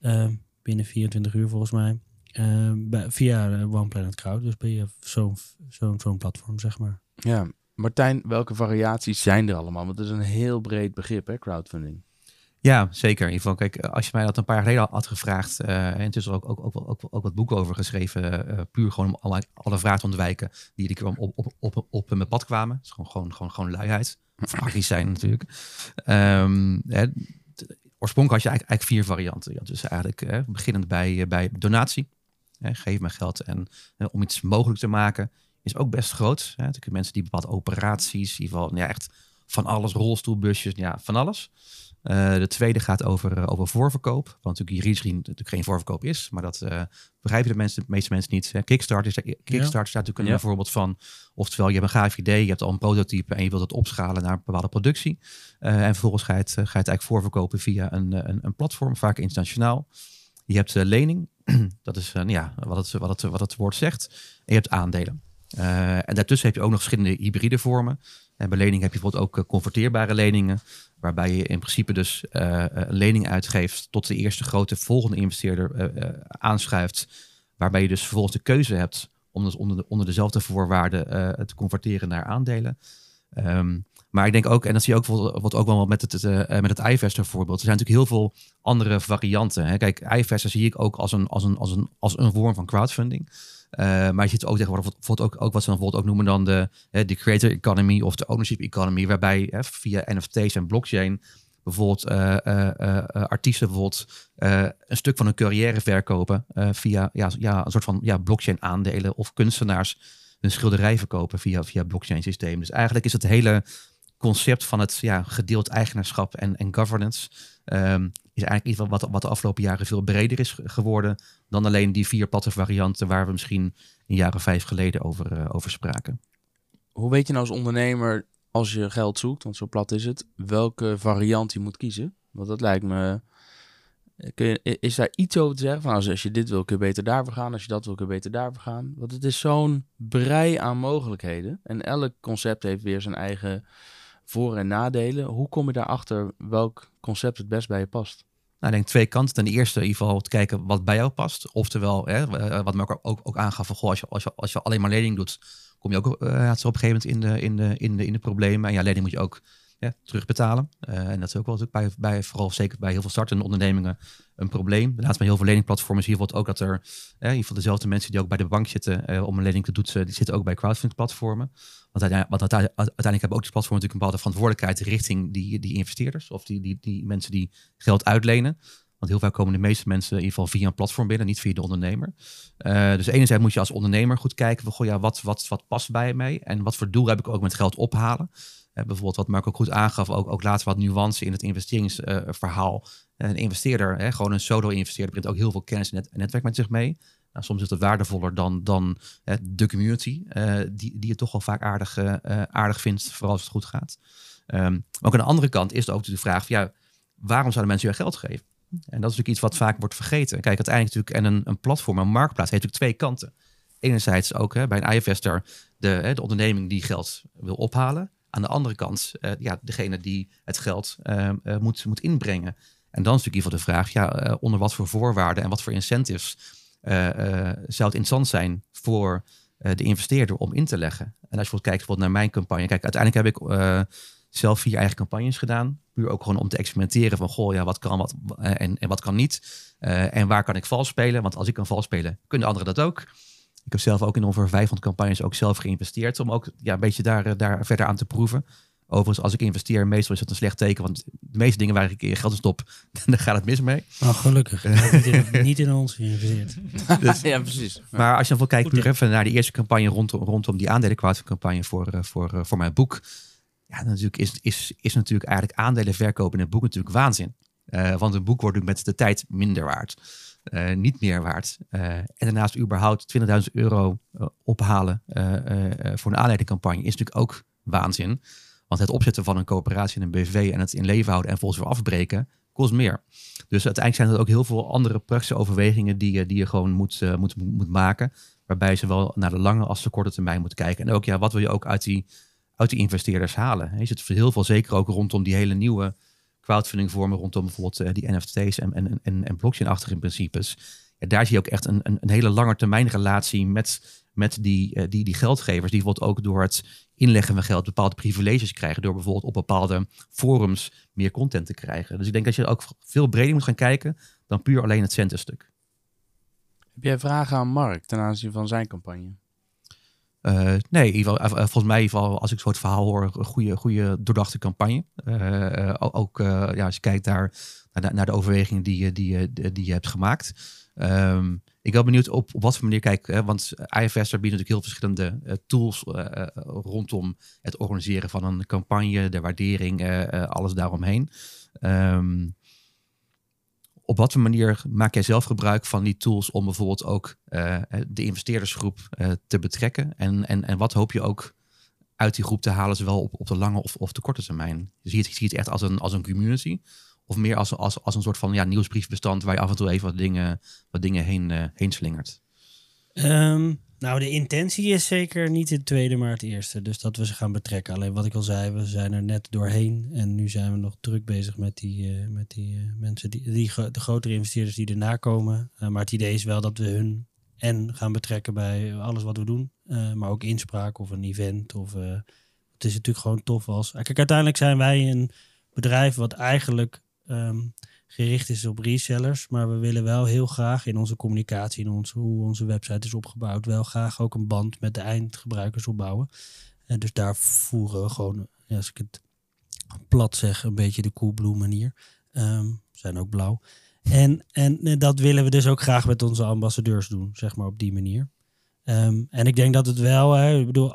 Uh, binnen 24 uur volgens mij. Uh, bij, via One Planet Crowd. Dus ben je zo'n zo'n zo'n platform, zeg maar. Ja, Martijn, welke variaties zijn er allemaal? Want het is een heel breed begrip, hè, crowdfunding. Ja, zeker. In ieder geval, kijk, als je mij dat een paar jaar geleden had gevraagd, uh, en is ook, ook, ook, ook, ook wat boeken over geschreven, uh, puur gewoon om alle, alle vragen te ontwijken die keer op, op, op, op mijn pad kwamen. Het is gewoon, gewoon, gewoon, gewoon luiheid. Of zijn natuurlijk. Hè, oorspronkelijk had je eigenlijk, vier varianten. Ja, dus eigenlijk hè, beginnend bij, bij donatie. Hè, geef me geld en om iets mogelijk te maken is ook best groot. Hè. Natuurlijk mensen die bepaalde operaties, in ieder geval ja, echt van alles, rolstoelbusjes, ja, van alles. Uh, de tweede gaat over, uh, over voorverkoop. Want natuurlijk juridische natuurlijk geen voorverkoop is. Maar dat uh, begrijpen de, mensen, de meeste mensen niet. Kickstarter, is, Kickstarter staat natuurlijk een voorbeeld van. Oftewel, je hebt een gaaf idee, je hebt al een prototype en je wilt het opschalen naar een bepaalde productie. en vervolgens ga je, het, ga je het eigenlijk voorverkopen via een, een, een platform, vaak internationaal. Je hebt lening, dat is ja, wat, het, wat, het, wat het woord zegt. En je hebt aandelen. En daartussen heb je ook nog verschillende hybride vormen. En bij lening heb je bijvoorbeeld ook converteerbare leningen. Waarbij je in principe dus een lening uitgeeft tot de eerste grote volgende investeerder uh, aanschuift. Waarbij je dus vervolgens de keuze hebt om dus onder, de, onder dezelfde voorwaarden te converteren naar aandelen. Um, maar ik denk ook, en dat zie je ook bijvoorbeeld ook wel met het, uh, met het iVester voorbeeld. Er zijn natuurlijk heel veel andere varianten. Hè. Kijk, iVester zie ik ook als een, als een, als een, als een vorm van crowdfunding. Uh, maar je ziet ook tegenwoordig bijvoorbeeld ook, ook wat ze dan bijvoorbeeld ook noemen dan de, de creator economy of de ownership economy, waarbij hè, via NFT's en blockchain bijvoorbeeld uh, uh, artiesten bijvoorbeeld een stuk van hun carrière verkopen via ja, ja, een soort van ja, blockchain aandelen of kunstenaars hun schilderij verkopen via, via blockchain systeem. Dus eigenlijk is het hele concept van het ja, gedeeld eigenaarschap en, en governance um, is eigenlijk iets wat, wat de afgelopen jaren veel breder is geworden dan alleen die vier platte varianten waar we misschien een jaar of vijf geleden over, uh, over spraken. Hoe weet je nou als ondernemer, als je geld zoekt, want zo plat is het, welke variant je moet kiezen? Want dat lijkt me. Kun je, is daar iets over te zeggen? Van als, als je dit wil, kun je beter daarvoor gaan. Als je dat wil, kun je beter daarvoor gaan. Want het is zo'n brei aan mogelijkheden. En elk concept heeft weer zijn eigen voor- en nadelen. Hoe kom je daarachter welk concept het best bij je past? Nou, ik denk twee kanten. Ten eerste in ieder geval te kijken wat bij jou past. Oftewel, hè, eh, wat Marco ook, ook aangaf, van, goh, als, je, als, je, als je alleen maar lening doet, kom je ook uh, op een gegeven moment in de, in, de, in, de, in de problemen. En ja, lening moet je ook ja, terugbetalen. Uh, en dat is ook wel bij, bij, vooral zeker bij heel veel startende ondernemingen een probleem. Laatst bij heel veel leningplatforms hier wordt ook dat er, in ieder geval dezelfde mensen die ook bij de bank zitten om een lening te doen, die zitten ook bij crowdfunding platformen. Want uiteindelijk, hebben ook de platformen natuurlijk een bepaalde verantwoordelijkheid richting die, die investeerders of die, die, die mensen die geld uitlenen. Want heel vaak komen de meeste mensen in ieder geval via een platform binnen, niet via de ondernemer. Uh, dus enerzijds moet je als ondernemer goed kijken van, goh, ja, wat, wat, wat past bij mij en wat voor doel heb ik ook met geld ophalen. Uh, bijvoorbeeld wat Marco goed aangaf, ook, ook laatst wat nuance in het investeringsverhaal. Uh, een investeerder, hè, gewoon een solo-investeerder, brengt ook heel veel kennis en netwerk met zich mee. Nou, soms is het waardevoller dan, dan de community, uh, die, die het toch wel vaak aardig, uh, aardig vindt, vooral als het goed gaat. Um, ook aan de andere kant is er ook de vraag: ja, waarom zouden mensen je geld geven? En dat is natuurlijk iets wat vaak wordt vergeten. Kijk, uiteindelijk natuurlijk, en een, een platform, een marktplaats, heeft natuurlijk twee kanten. Enerzijds ook hè, bij een IFSter de, hè, de onderneming die geld wil ophalen. Aan de andere kant, ja, degene die het geld uh, moet, moet inbrengen. En dan is natuurlijk in ieder geval de vraag, ja, onder wat voor voorwaarden en wat voor incentives zou het interessant zijn voor eh, de investeerder om in te leggen. En als je bijvoorbeeld kijkt bijvoorbeeld naar mijn campagne. Kijk, uiteindelijk heb ik eh, zelf vier eigen campagnes gedaan. Puur ook gewoon om te experimenteren van, goh, ja, wat kan wat, eh, en, en wat kan niet. Eh, en waar kan ik vals spelen? Want als ik kan vals spelen, kunnen anderen dat ook. Ik heb zelf ook in ongeveer 500 campagnes ook zelf geïnvesteerd. Om ook ja, een beetje daar, eh, daar verder aan te proeven. Overigens, als ik investeer, meestal is dat een slecht teken. Want de meeste dingen waar ik je geld in stop, dan gaat het mis mee. Oh, gelukkig. niet, in, niet in ons geïnvesteerd. Dus- ja, precies. Maar als je dan wel kijkt, even naar de eerste campagne rondom, rondom die aandelencrowdfunding voor, eh, voor, eh, voor mijn boek. Ja, dan natuurlijk is, is, is natuurlijk eigenlijk aandelen verkopen in het boek natuurlijk waanzin. Eh, want een boek wordt met de tijd minder waard. Eh, niet meer waard. Eh, en daarnaast überhaupt 20.000 euro ophalen eh, eh, eh, voor een aanleidingcampagne is natuurlijk ook waanzin. Want het opzetten van een coöperatie en een BV en het in leven houden en volgens weer afbreken, kost meer. Dus uiteindelijk zijn er ook heel veel andere praktische overwegingen die, je- die je gewoon moet, eh, moet, moet maken. Waarbij je zowel naar de lange als de korte termijn moet kijken. En ook, ja, wat wil je ook uit die, uit die investeerders halen? Je zit heel veel, zeker ook rondom die hele nieuwe crowdfunding vormen, rondom bijvoorbeeld eh, die NFT's en, en, en, en blockchain-achtige principes. Ja, daar zie je ook echt een, een, een hele lange termijn relatie met, met die, eh, die, die geldgevers. Die bijvoorbeeld ook door het inleggen van geld bepaalde privileges krijgen. Door bijvoorbeeld op bepaalde forums meer content te krijgen. Dus ik denk dat je ook veel breder moet gaan kijken dan puur alleen het centenstuk. Heb jij vragen aan Mark ten aanzien van zijn campagne? Eh, nee, in ieder geval, eh, volgens mij, ieder als ik zo het verhaal hoor, een goede, goede doordachte campagne. Ook ja, als je kijkt daar, naar, de, naar de overwegingen die, je- die, je- die je hebt gemaakt. Ehm, ik ben benieuwd op, wat voor manier, kijk, hè, want IFS biedt natuurlijk heel verschillende eh, tools eh, eh, rondom het organiseren van een campagne, de waardering, alles daaromheen. Ehm, op wat voor manier maak jij zelf gebruik van die tools om bijvoorbeeld ook de investeerdersgroep te betrekken? En, en, en wat hoop je ook uit die groep te halen, zowel op, op de lange of, of de korte termijn? Zie je het, het echt als een, als een community? Of meer als, als, als een soort van ja, nieuwsbriefbestand waar je af en toe even wat dingen, wat dingen heen, eh, heen slingert? Ehm, nou, de intentie is zeker niet het tweede, maar het eerste. Dus dat we ze gaan betrekken. Alleen wat ik al zei, we zijn er net doorheen. En nu zijn we nog druk bezig met die, eh, met die eh, mensen, die, die, de grotere investeerders die erna komen. Maar het idee is wel dat we hun en gaan betrekken bij alles wat we doen. Maar ook inspraak of een event. Of, het is natuurlijk gewoon tof als... Kijk, uiteindelijk zijn wij een bedrijf wat eigenlijk... ehm, gericht is op resellers. Maar we willen wel heel graag in onze communicatie, in ons, hoe onze website is opgebouwd, wel graag ook een band met de eindgebruikers opbouwen. En dus daar voeren we gewoon, als ik het plat zeg, een beetje de Coolblue manier. Ehm, zijn ook blauw. En, en eh, dat willen we dus ook graag met onze ambassadeurs doen, zeg maar op die manier. Ehm, en ik denk dat het wel, hè, ik bedoel,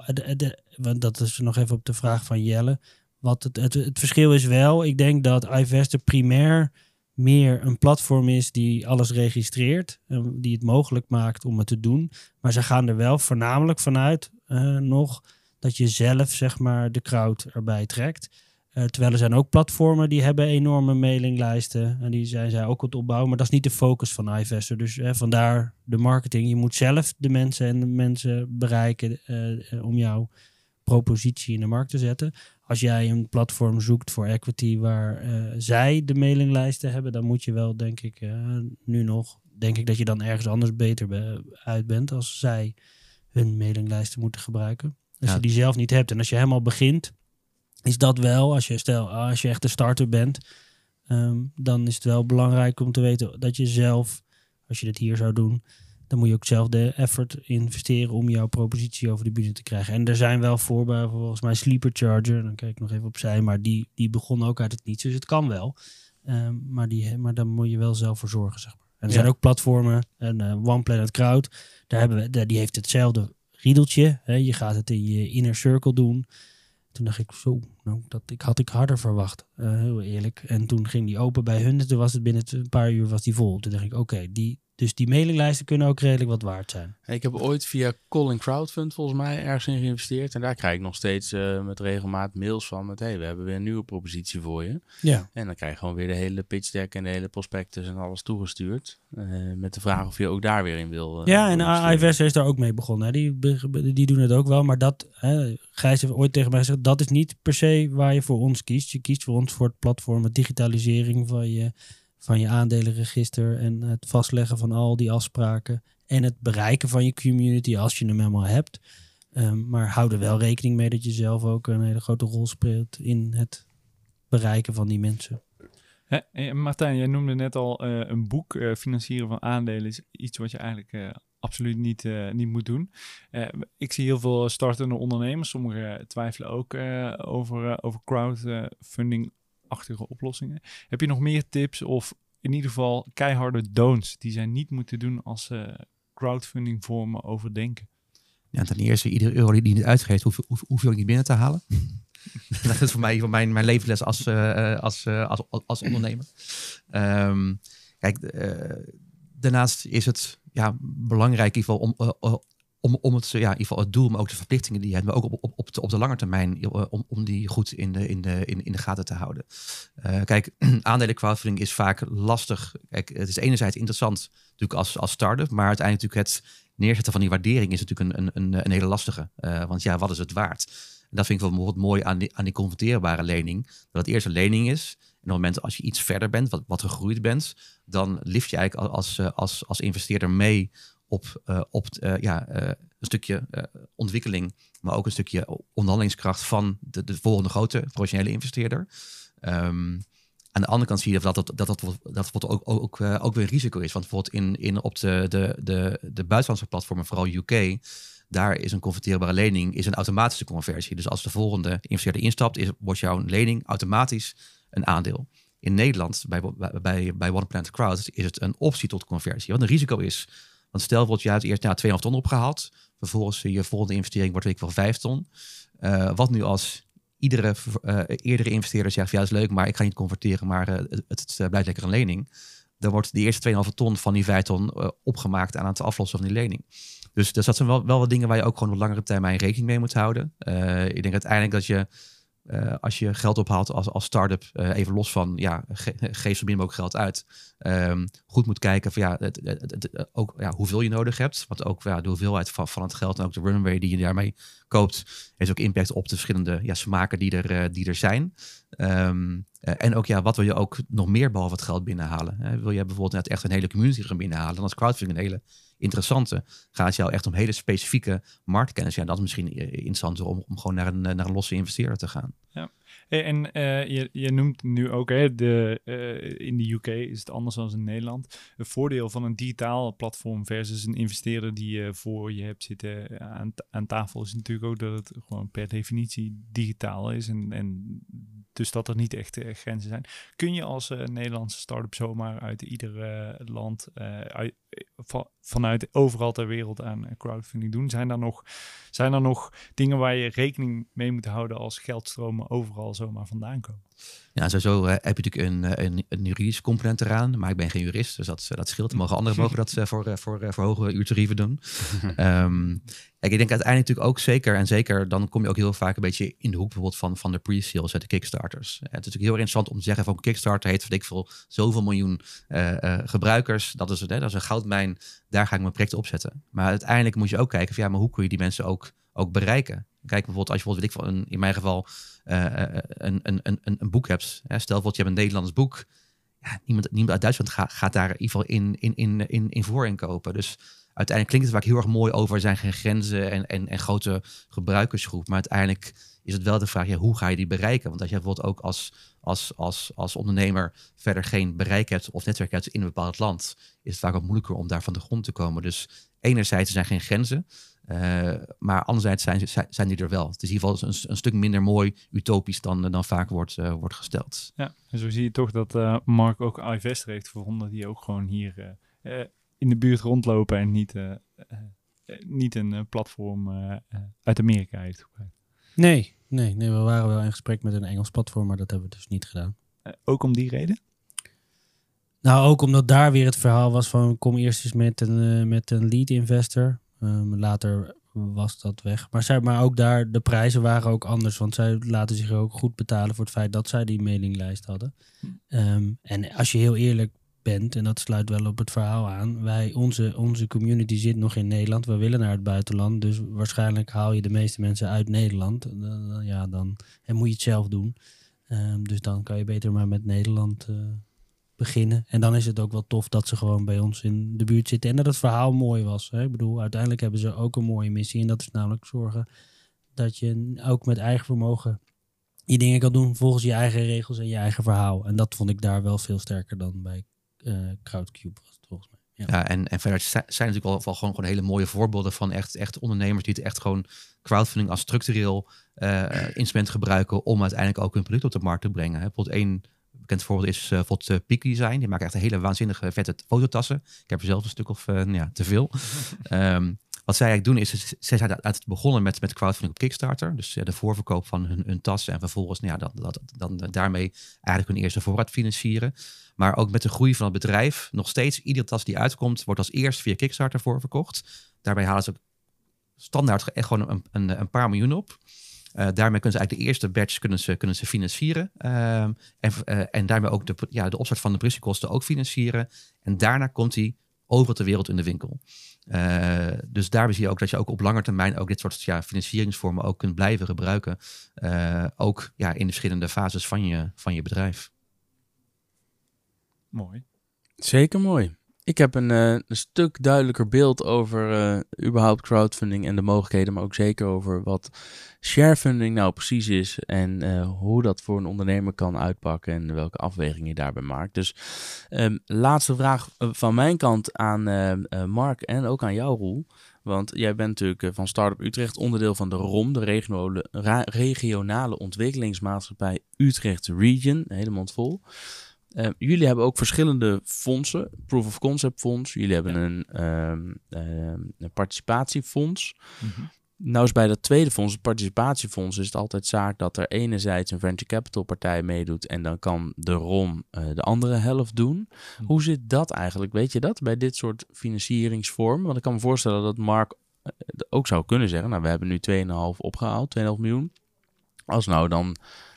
want dat is nog even op de vraag van Jelle. Wat het, het, verschil is wel, ik denk dat iVester primair meer een platform is die alles registreert, eh, die het mogelijk maakt om het te doen. Maar ze gaan er wel voornamelijk vanuit eh, nog dat je zelf zeg maar de crowd erbij trekt. Eh, terwijl er zijn ook platformen die hebben enorme mailinglijsten en die zijn zij ook aan het opbouwen, maar dat is niet de focus van iVester. Dus eh, vandaar de marketing. Je moet zelf de mensen en de mensen bereiken om jouw propositie in de markt te zetten als jij een platform zoekt voor equity waar eh, zij de mailinglijsten hebben, dan moet je wel, denk ik, eh, nu nog, denk ik dat je dan ergens anders beter be- uit bent als zij hun mailinglijsten moeten gebruiken. Als Ja. je die zelf niet hebt en als je helemaal begint, is dat wel, als je stel, als je echt een starter bent, ehm, dan is het wel belangrijk om te weten dat je zelf, als je dit hier zou doen, dan moet je ook zelf de effort investeren om jouw propositie over de bühne te krijgen. En er zijn wel voorbeelden, volgens mij Sleeper Charger, dan kijk ik nog even opzij, maar die, die begon ook uit het niets, dus het kan wel. Ehm, maar, die, maar daar moet je wel zelf voor zorgen, zeg maar. En er Ja. zijn ook platformen, en eh, One Planet Crowd, daar hebben we, daar- die heeft hetzelfde riedeltje. Hè? Je gaat het in je inner circle doen. Toen dacht ik, zo, nou, dat ik, had ik harder verwacht, eh, heel eerlijk. En toen ging die open bij hun, en toen was het binnen een paar uur was die vol. Toen dacht ik, oké, die, dus die mailinglijsten kunnen ook redelijk wat waard zijn. Ik heb ooit via Calling Crowdfund volgens mij ergens in geïnvesteerd. En daar krijg ik nog steeds eh, met regelmaat mails van met... hey, we hebben weer een nieuwe propositie voor je. Ja. En dan krijg je gewoon weer de hele pitch deck en de hele prospectus en alles toegestuurd. eh, met de vraag of je ook daar weer in wil. eh, Ja, en. IVS is daar ook mee begonnen. Hè. Die, die doen het ook wel. Maar dat, hè, Gijs heeft ooit tegen mij gezegd, dat is niet per se waar je voor ons kiest. Je kiest voor ons voor het platform, digitalisering van je, van je aandelenregister en het vastleggen van al die afspraken. en het bereiken van je community als je hem helemaal hebt. Um, maar hou er wel rekening mee dat je zelf ook een hele grote rol speelt in het bereiken van die mensen. Hè, Martijn, jij noemde net al uh, een boek. Uh, financieren van aandelen is iets wat je eigenlijk absoluut niet, niet moet doen. ik zie heel veel startende ondernemers. Sommigen twijfelen ook over, over crowdfunding-achtige oplossingen. Heb je nog meer tips of in ieder geval keiharde don'ts die zij niet moeten doen als ze crowdfunding vormen overdenken? Ja, ten eerste, iedere euro die je niet uitgeeft, hoef, hoef, hoef je ook niet binnen te halen. dat is voor mij voor mijn, mijn levensles als, uh, als, uh, als, als ondernemer. Um, kijk, uh, daarnaast is het ja, belangrijk in ieder geval om, om, om het, ja, in ieder geval het doel, maar ook de verplichtingen die je hebt, maar ook op, op, op, de, op de lange termijn, om, om die goed in de, in de, in, in de gaten te houden. kijk, aandelen crowdfunding is vaak lastig. Kijk, het is enerzijds interessant natuurlijk als, als start-up, maar uiteindelijk natuurlijk het neerzetten van die waardering is natuurlijk een, een, een, een hele lastige. want ja, wat is het waard? dat vind ik wel bijvoorbeeld mooi aan die, aan die lening. Dat het eerst een lening is. En op het moment als je iets verder bent, wat, wat gegroeid bent, dan lift je eigenlijk als, als, als investeerder mee op, uh, op uh, ja, uh, een stukje ontwikkeling, maar ook een stukje onderhandelingskracht van de, de volgende grote professionele investeerder. Um, aan de andere kant zie je dat dat, dat, dat, dat, ook, ook, ook weer een risico is. Want bijvoorbeeld in, in, op de, de, de, de buitenlandse platformen, vooral UK, daar is een converteerbare lening is een automatische conversie. Dus als de volgende investeerder instapt, wordt jouw lening automatisch een aandeel. In Nederland, bij, bij, bij One Planet Crowd, is het een optie tot conversie. Wat een risico is. Want stel wordt je uit eerst na 2,5 ton opgehaald. Vervolgens je volgende investering wordt weet ik wel 5 ton. Uh, wat nu als iedere uh, eerdere investeerder zegt, ja dat is leuk, maar ik ga niet converteren, maar het, het, blijft lekker een lening. Dan wordt de eerste 2,5 ton van die 5 ton opgemaakt aan het aflossen van die lening. Dus, dus dat zijn wel, wel wat dingen waar je ook gewoon op langere termijn rekening mee moet houden. Ik denk uiteindelijk dat je, uh, als je geld ophaalt als, als start-up, uh, even los van, ja, ge, geef zo min mogelijk geld uit. Um, goed moet kijken van, ja, het, het, ook ja, hoeveel je nodig hebt. Want ook ja, de hoeveelheid van, van het geld en ook de runway die je daarmee koopt, heeft ook impact op de verschillende ja, smaken die er, die er zijn. Um, en ook, ja, wat wil je ook nog meer behalve het geld binnenhalen? Hè? Wil je bijvoorbeeld echt een hele community gaan binnenhalen? Dan is crowdfunding een hele interessante. Gaat het jou echt om hele specifieke marktkennis? Ja, dat is misschien interessanter om, om gewoon naar een, naar een losse investeerder te gaan. Ja. En je, je noemt nu ook, hè, de, in de UK is het anders dan in Nederland. Het voordeel van een digitaal platform versus een investeerder die je voor je hebt zitten aan, aan tafel is natuurlijk ook dat het gewoon per definitie digitaal is. En, en dus dat er niet echt uh, grenzen zijn. Kun je als Nederlandse start-up zomaar uit ieder land, uit, vanuit overal ter wereld aan crowdfunding doen? Zijn er, nog, zijn er nog dingen waar je rekening mee moet houden als geldstromen overal zomaar vandaan komen? Ja, sowieso uh, heb je natuurlijk een, eh, een, een juridische component eraan, maar ik ben geen jurist, dus dat, dat scheelt. Mogen anderen mogen dat uh, voor, voor, voor hoge uurtarieven doen. um, ik denk uiteindelijk natuurlijk ook zeker, en zeker dan kom je ook heel vaak een beetje in de hoek bijvoorbeeld van, van de pre-sales, de Kickstarters. het is natuurlijk heel interessant om te zeggen van Kickstarter heeft, weet ik veel, zoveel miljoen gebruikers. Dat is, dat is een goudmijn, daar ga ik mijn project opzetten. Maar uiteindelijk moet je ook kijken van ja, maar hoe kun je die mensen ook, ook bereiken? Kijk bijvoorbeeld als je bijvoorbeeld, weet ik in mijn geval uh, een, een, een, een boek hebt. Hè? Stel bijvoorbeeld, je hebt een Nederlands boek. Ja, niemand, uit Duitsland gaat, gaat daar in ieder geval in, in, in, in, in voor inkopen. Dus uiteindelijk klinkt het vaak heel erg mooi over. Er zijn geen grenzen en, en, en grote gebruikersgroep. Maar uiteindelijk is het wel de vraag, ja, hoe ga je die bereiken? Want als je bijvoorbeeld ook als, als, als, als ondernemer verder geen bereik hebt of netwerk hebt in een bepaald land, is het vaak ook moeilijker om daar van de grond te komen. Dus enerzijds er zijn geen grenzen. Uh, maar anderzijds zijn, zijn die er wel. Het is in ieder geval een, een stuk minder mooi utopisch dan, dan vaak wordt, uh, wordt gesteld. Ja, en zo zie je toch dat Mark ook iVester heeft gevonden die ook gewoon hier in de buurt rondlopen en niet, niet een platform uit Amerika heeft gebruikt. Nee, nee, nee, we waren wel in gesprek met een Engels platform, maar dat hebben we dus niet gedaan. ook om die reden? Nou, ook omdat daar weer het verhaal was van kom eerst eens met een, met een lead investor. Um, later was dat weg. Maar, zij, maar ook daar, de prijzen waren ook anders. Want zij laten zich ook goed betalen voor het feit dat zij die mailinglijst hadden. Um, en als je heel eerlijk bent, en dat sluit wel op het verhaal aan. Wij, onze, onze community zit nog in Nederland. We willen naar het buitenland. Dus waarschijnlijk haal je de meeste mensen uit Nederland. Uh, ja, dan en moet je het zelf doen. Um, dus dan kan je beter maar met Nederland uh, beginnen. En dan is het ook wel tof dat ze gewoon bij ons in de buurt zitten. En dat het verhaal mooi was. Hè? Ik bedoel, uiteindelijk hebben ze ook een mooie missie. En dat is namelijk zorgen dat je ook met eigen vermogen je dingen kan doen volgens je eigen regels en je eigen verhaal. En dat vond ik daar wel veel sterker dan bij Crowdcube was het volgens mij. Ja, ja en, en verder zijn natuurlijk wel, wel gewoon, gewoon hele mooie voorbeelden van echt, echt ondernemers die het echt gewoon crowdfunding als structureel uh, instrument gebruiken om uiteindelijk ook hun product op de markt te brengen. Bijvoorbeeld één bekend voorbeeld is uh, bijvoorbeeld uh, Peak Design. Die maken echt een hele waanzinnige vette fototassen. Ik heb er zelf een stuk of uh, ja, te veel. um, wat zij eigenlijk doen is, zij zijn uit begonnen met, met crowdfunding op Kickstarter. Dus de voorverkoop van hun, hun tassen en vervolgens nou ja, dat, dat, dan daarmee eigenlijk hun eerste voorraad financieren. Maar ook met de groei van het bedrijf, nog steeds iedere tas die uitkomt, wordt als eerst via Kickstarter voorverkocht. Daarbij halen ze standaard echt gewoon een, een, een paar miljoen op. Uh, daarmee kunnen ze eigenlijk de eerste batch kunnen ze, kunnen ze financieren. Uh, en, uh, en daarmee ook de, ja, de opstart van de productiekosten ook financieren. En daarna komt hij overal ter wereld in de winkel. Uh, dus daar zie je ook dat je ook op lange termijn ook dit soort ja, financieringsvormen ook kunt blijven gebruiken. Ook ja, in de verschillende fases van je, van je bedrijf. Mooi. Zeker mooi. Ik heb een, uh, een stuk duidelijker beeld over uh, überhaupt crowdfunding en de mogelijkheden, maar ook zeker over wat sharefunding nou precies is en uh, hoe dat voor een ondernemer kan uitpakken en welke afwegingen je daarbij maakt. Dus um, laatste vraag van mijn kant aan Mark en ook aan jou, Roel. Want jij bent natuurlijk van Startup Utrecht onderdeel van de ROM, de regionale, regionale ontwikkelingsmaatschappij Utrecht Region, hele mond vol. Uh, jullie hebben ook verschillende fondsen. Proof of Concept Fonds. Jullie hebben ja. een, um, um, een participatiefonds. Mm -hmm. Nou is bij dat tweede fonds, het participatiefonds, is het altijd zaak dat er enerzijds een venture capital partij meedoet en dan kan de ROM uh, de andere helft doen. Mm -hmm. Hoe zit dat eigenlijk? Weet je dat bij dit soort financieringsvormen? Want ik kan me voorstellen dat Mark uh, ook zou kunnen zeggen, nou we hebben nu 2,5 opgehaald, 2,5 miljoen. Als nou dan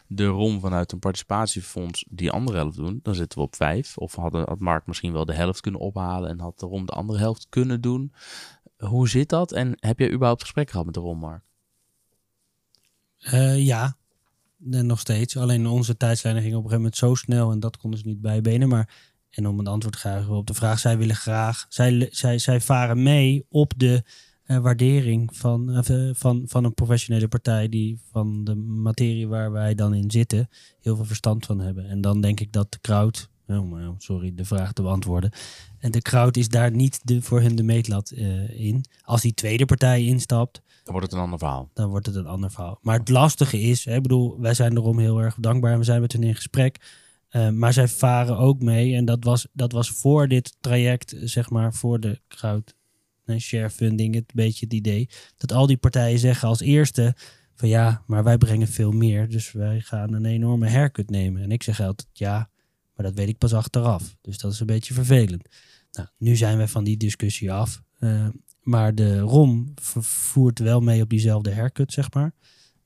de ROM vanuit een participatiefonds die andere helft doen, dan zitten we op vijf. Of had, had Mark misschien wel de helft kunnen ophalen en had de ROM de andere helft kunnen doen. Hoe zit dat? En heb je überhaupt gesprek gehad met de ROM, Mark? Uh, ja, en nog steeds. Alleen onze tijdslijnen gingen op een gegeven moment zo snel en dat konden ze niet bijbenen. Maar en om een antwoord te geven op de vraag, zij willen graag, zij, zij, zij varen mee op de uh, waardering van, uh, van, van een professionele partij die van de materie waar wij dan in zitten heel veel verstand van hebben. En dan denk ik dat de crowd, oh, sorry, de vraag te beantwoorden. En de crowd is daar niet de, voor hen de meetlat uh, in. Als die tweede partij instapt, dan wordt het een ander verhaal. Dan wordt het een ander verhaal. Maar het lastige is, hè, bedoel, wij zijn erom heel erg dankbaar en we zijn met hen in gesprek. Uh, maar zij varen ook mee. En dat was, dat was voor dit traject, zeg maar, voor de crowd nee, share funding, het beetje het idee. Dat al die partijen zeggen als eerste van ja, maar wij brengen veel meer. Dus wij gaan een enorme haircut nemen. En ik zeg altijd ja, maar dat weet ik pas achteraf. Dus dat is een beetje vervelend. Nou, nu zijn we van die discussie af. Uh, maar de ROM voert wel mee op diezelfde haircut, zeg maar.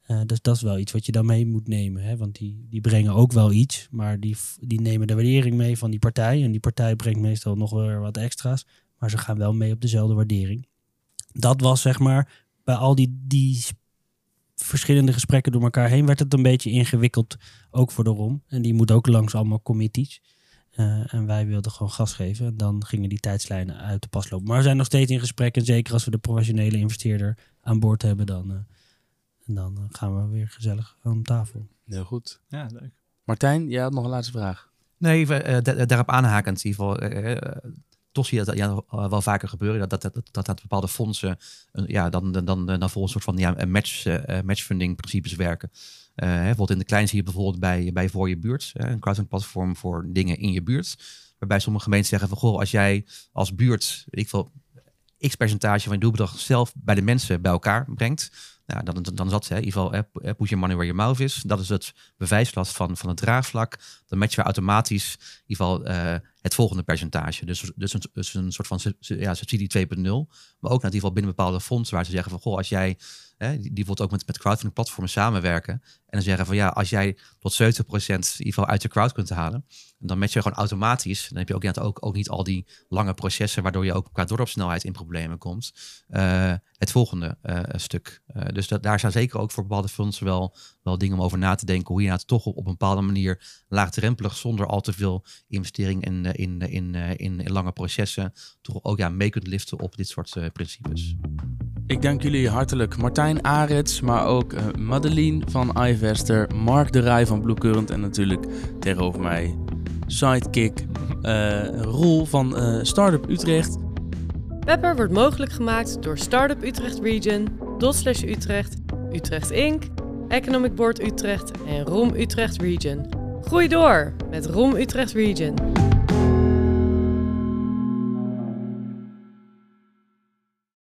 Uh, dus dat is wel iets wat je dan mee moet nemen. Hè? Want die, die brengen ook wel iets, maar die, die nemen de waardering mee van die partij. En die partij brengt meestal nog weer wat extra's. Maar ze gaan wel mee op dezelfde waardering. Dat was zeg maar, bij al die, die verschillende gesprekken door elkaar heen werd het een beetje ingewikkeld, ook voor de ROM. En die moet ook langs allemaal committees. Uh, en wij wilden gewoon gas geven. En dan gingen die tijdslijnen uit de pas lopen. Maar we zijn nog steeds in gesprek. En zeker als we de professionele investeerder aan boord hebben, dan, uh, en dan gaan we weer gezellig aan tafel. Heel goed. Ja, leuk. Martijn, jij had nog een laatste vraag. Nee, uh, daarop aanhakend in ieder geval toch zie je dat ja, wel vaker gebeuren. Dat, dat, dat, dat, bepaalde fondsen ja, dan, dan, dan, dan volgens een soort van ja, match, uh, matchfunding principes werken. Uh, hè, bijvoorbeeld in de klein zie je bijvoorbeeld bij, bij Voor Je Buurt. een crowdfunding platform voor dingen in je buurt. Waarbij sommige gemeenten zeggen van goh, als jij als buurt, ik wil x percentage van je doelbedrag zelf bij de mensen bij elkaar brengt. Nou, dan, dan, zat ze, in ieder geval, eh, put your money where your mouth is. Dat is het bewijslast van, van het draagvlak. Dan matchen we automatisch in ieder geval uh, het volgende percentage. Dus, dus, een, dus een soort van ja, subsidie 2.0. Maar ook in ieder geval binnen bepaalde fondsen waar ze zeggen van, goh, als jij hè, die, bijvoorbeeld ook met, met crowdfunding platformen samenwerken. En dan zeggen van ja, als jij tot 70% in ieder geval uit je crowd kunt halen, dan match je gewoon automatisch. Dan heb je ook, ook, niet al die lange processen, waardoor je ook qua doorloopsnelheid in problemen komt. Eh, het volgende eh, stuk. Eh, dus dat, daar zijn zeker ook voor bepaalde fondsen wel, wel dingen om over na te denken. Hoe je nou toch op, een bepaalde manier laagdrempelig, zonder al te veel investering in, in, in, in, in, lange processen, toch ook ja, mee kunt liften op dit soort principes. Ik dank jullie hartelijk Martijn Arets, maar ook Madeline van iVester, Mark de Rij van Blue Current en natuurlijk tegenover mij sidekick uh, Roel van uh, Startup Utrecht. Pepper wordt mogelijk gemaakt door Startup Utrecht Region, Dotslash Utrecht, Utrecht Inc., Economic Board Utrecht en ROM Utrecht Region. Groei door met ROM Utrecht Region.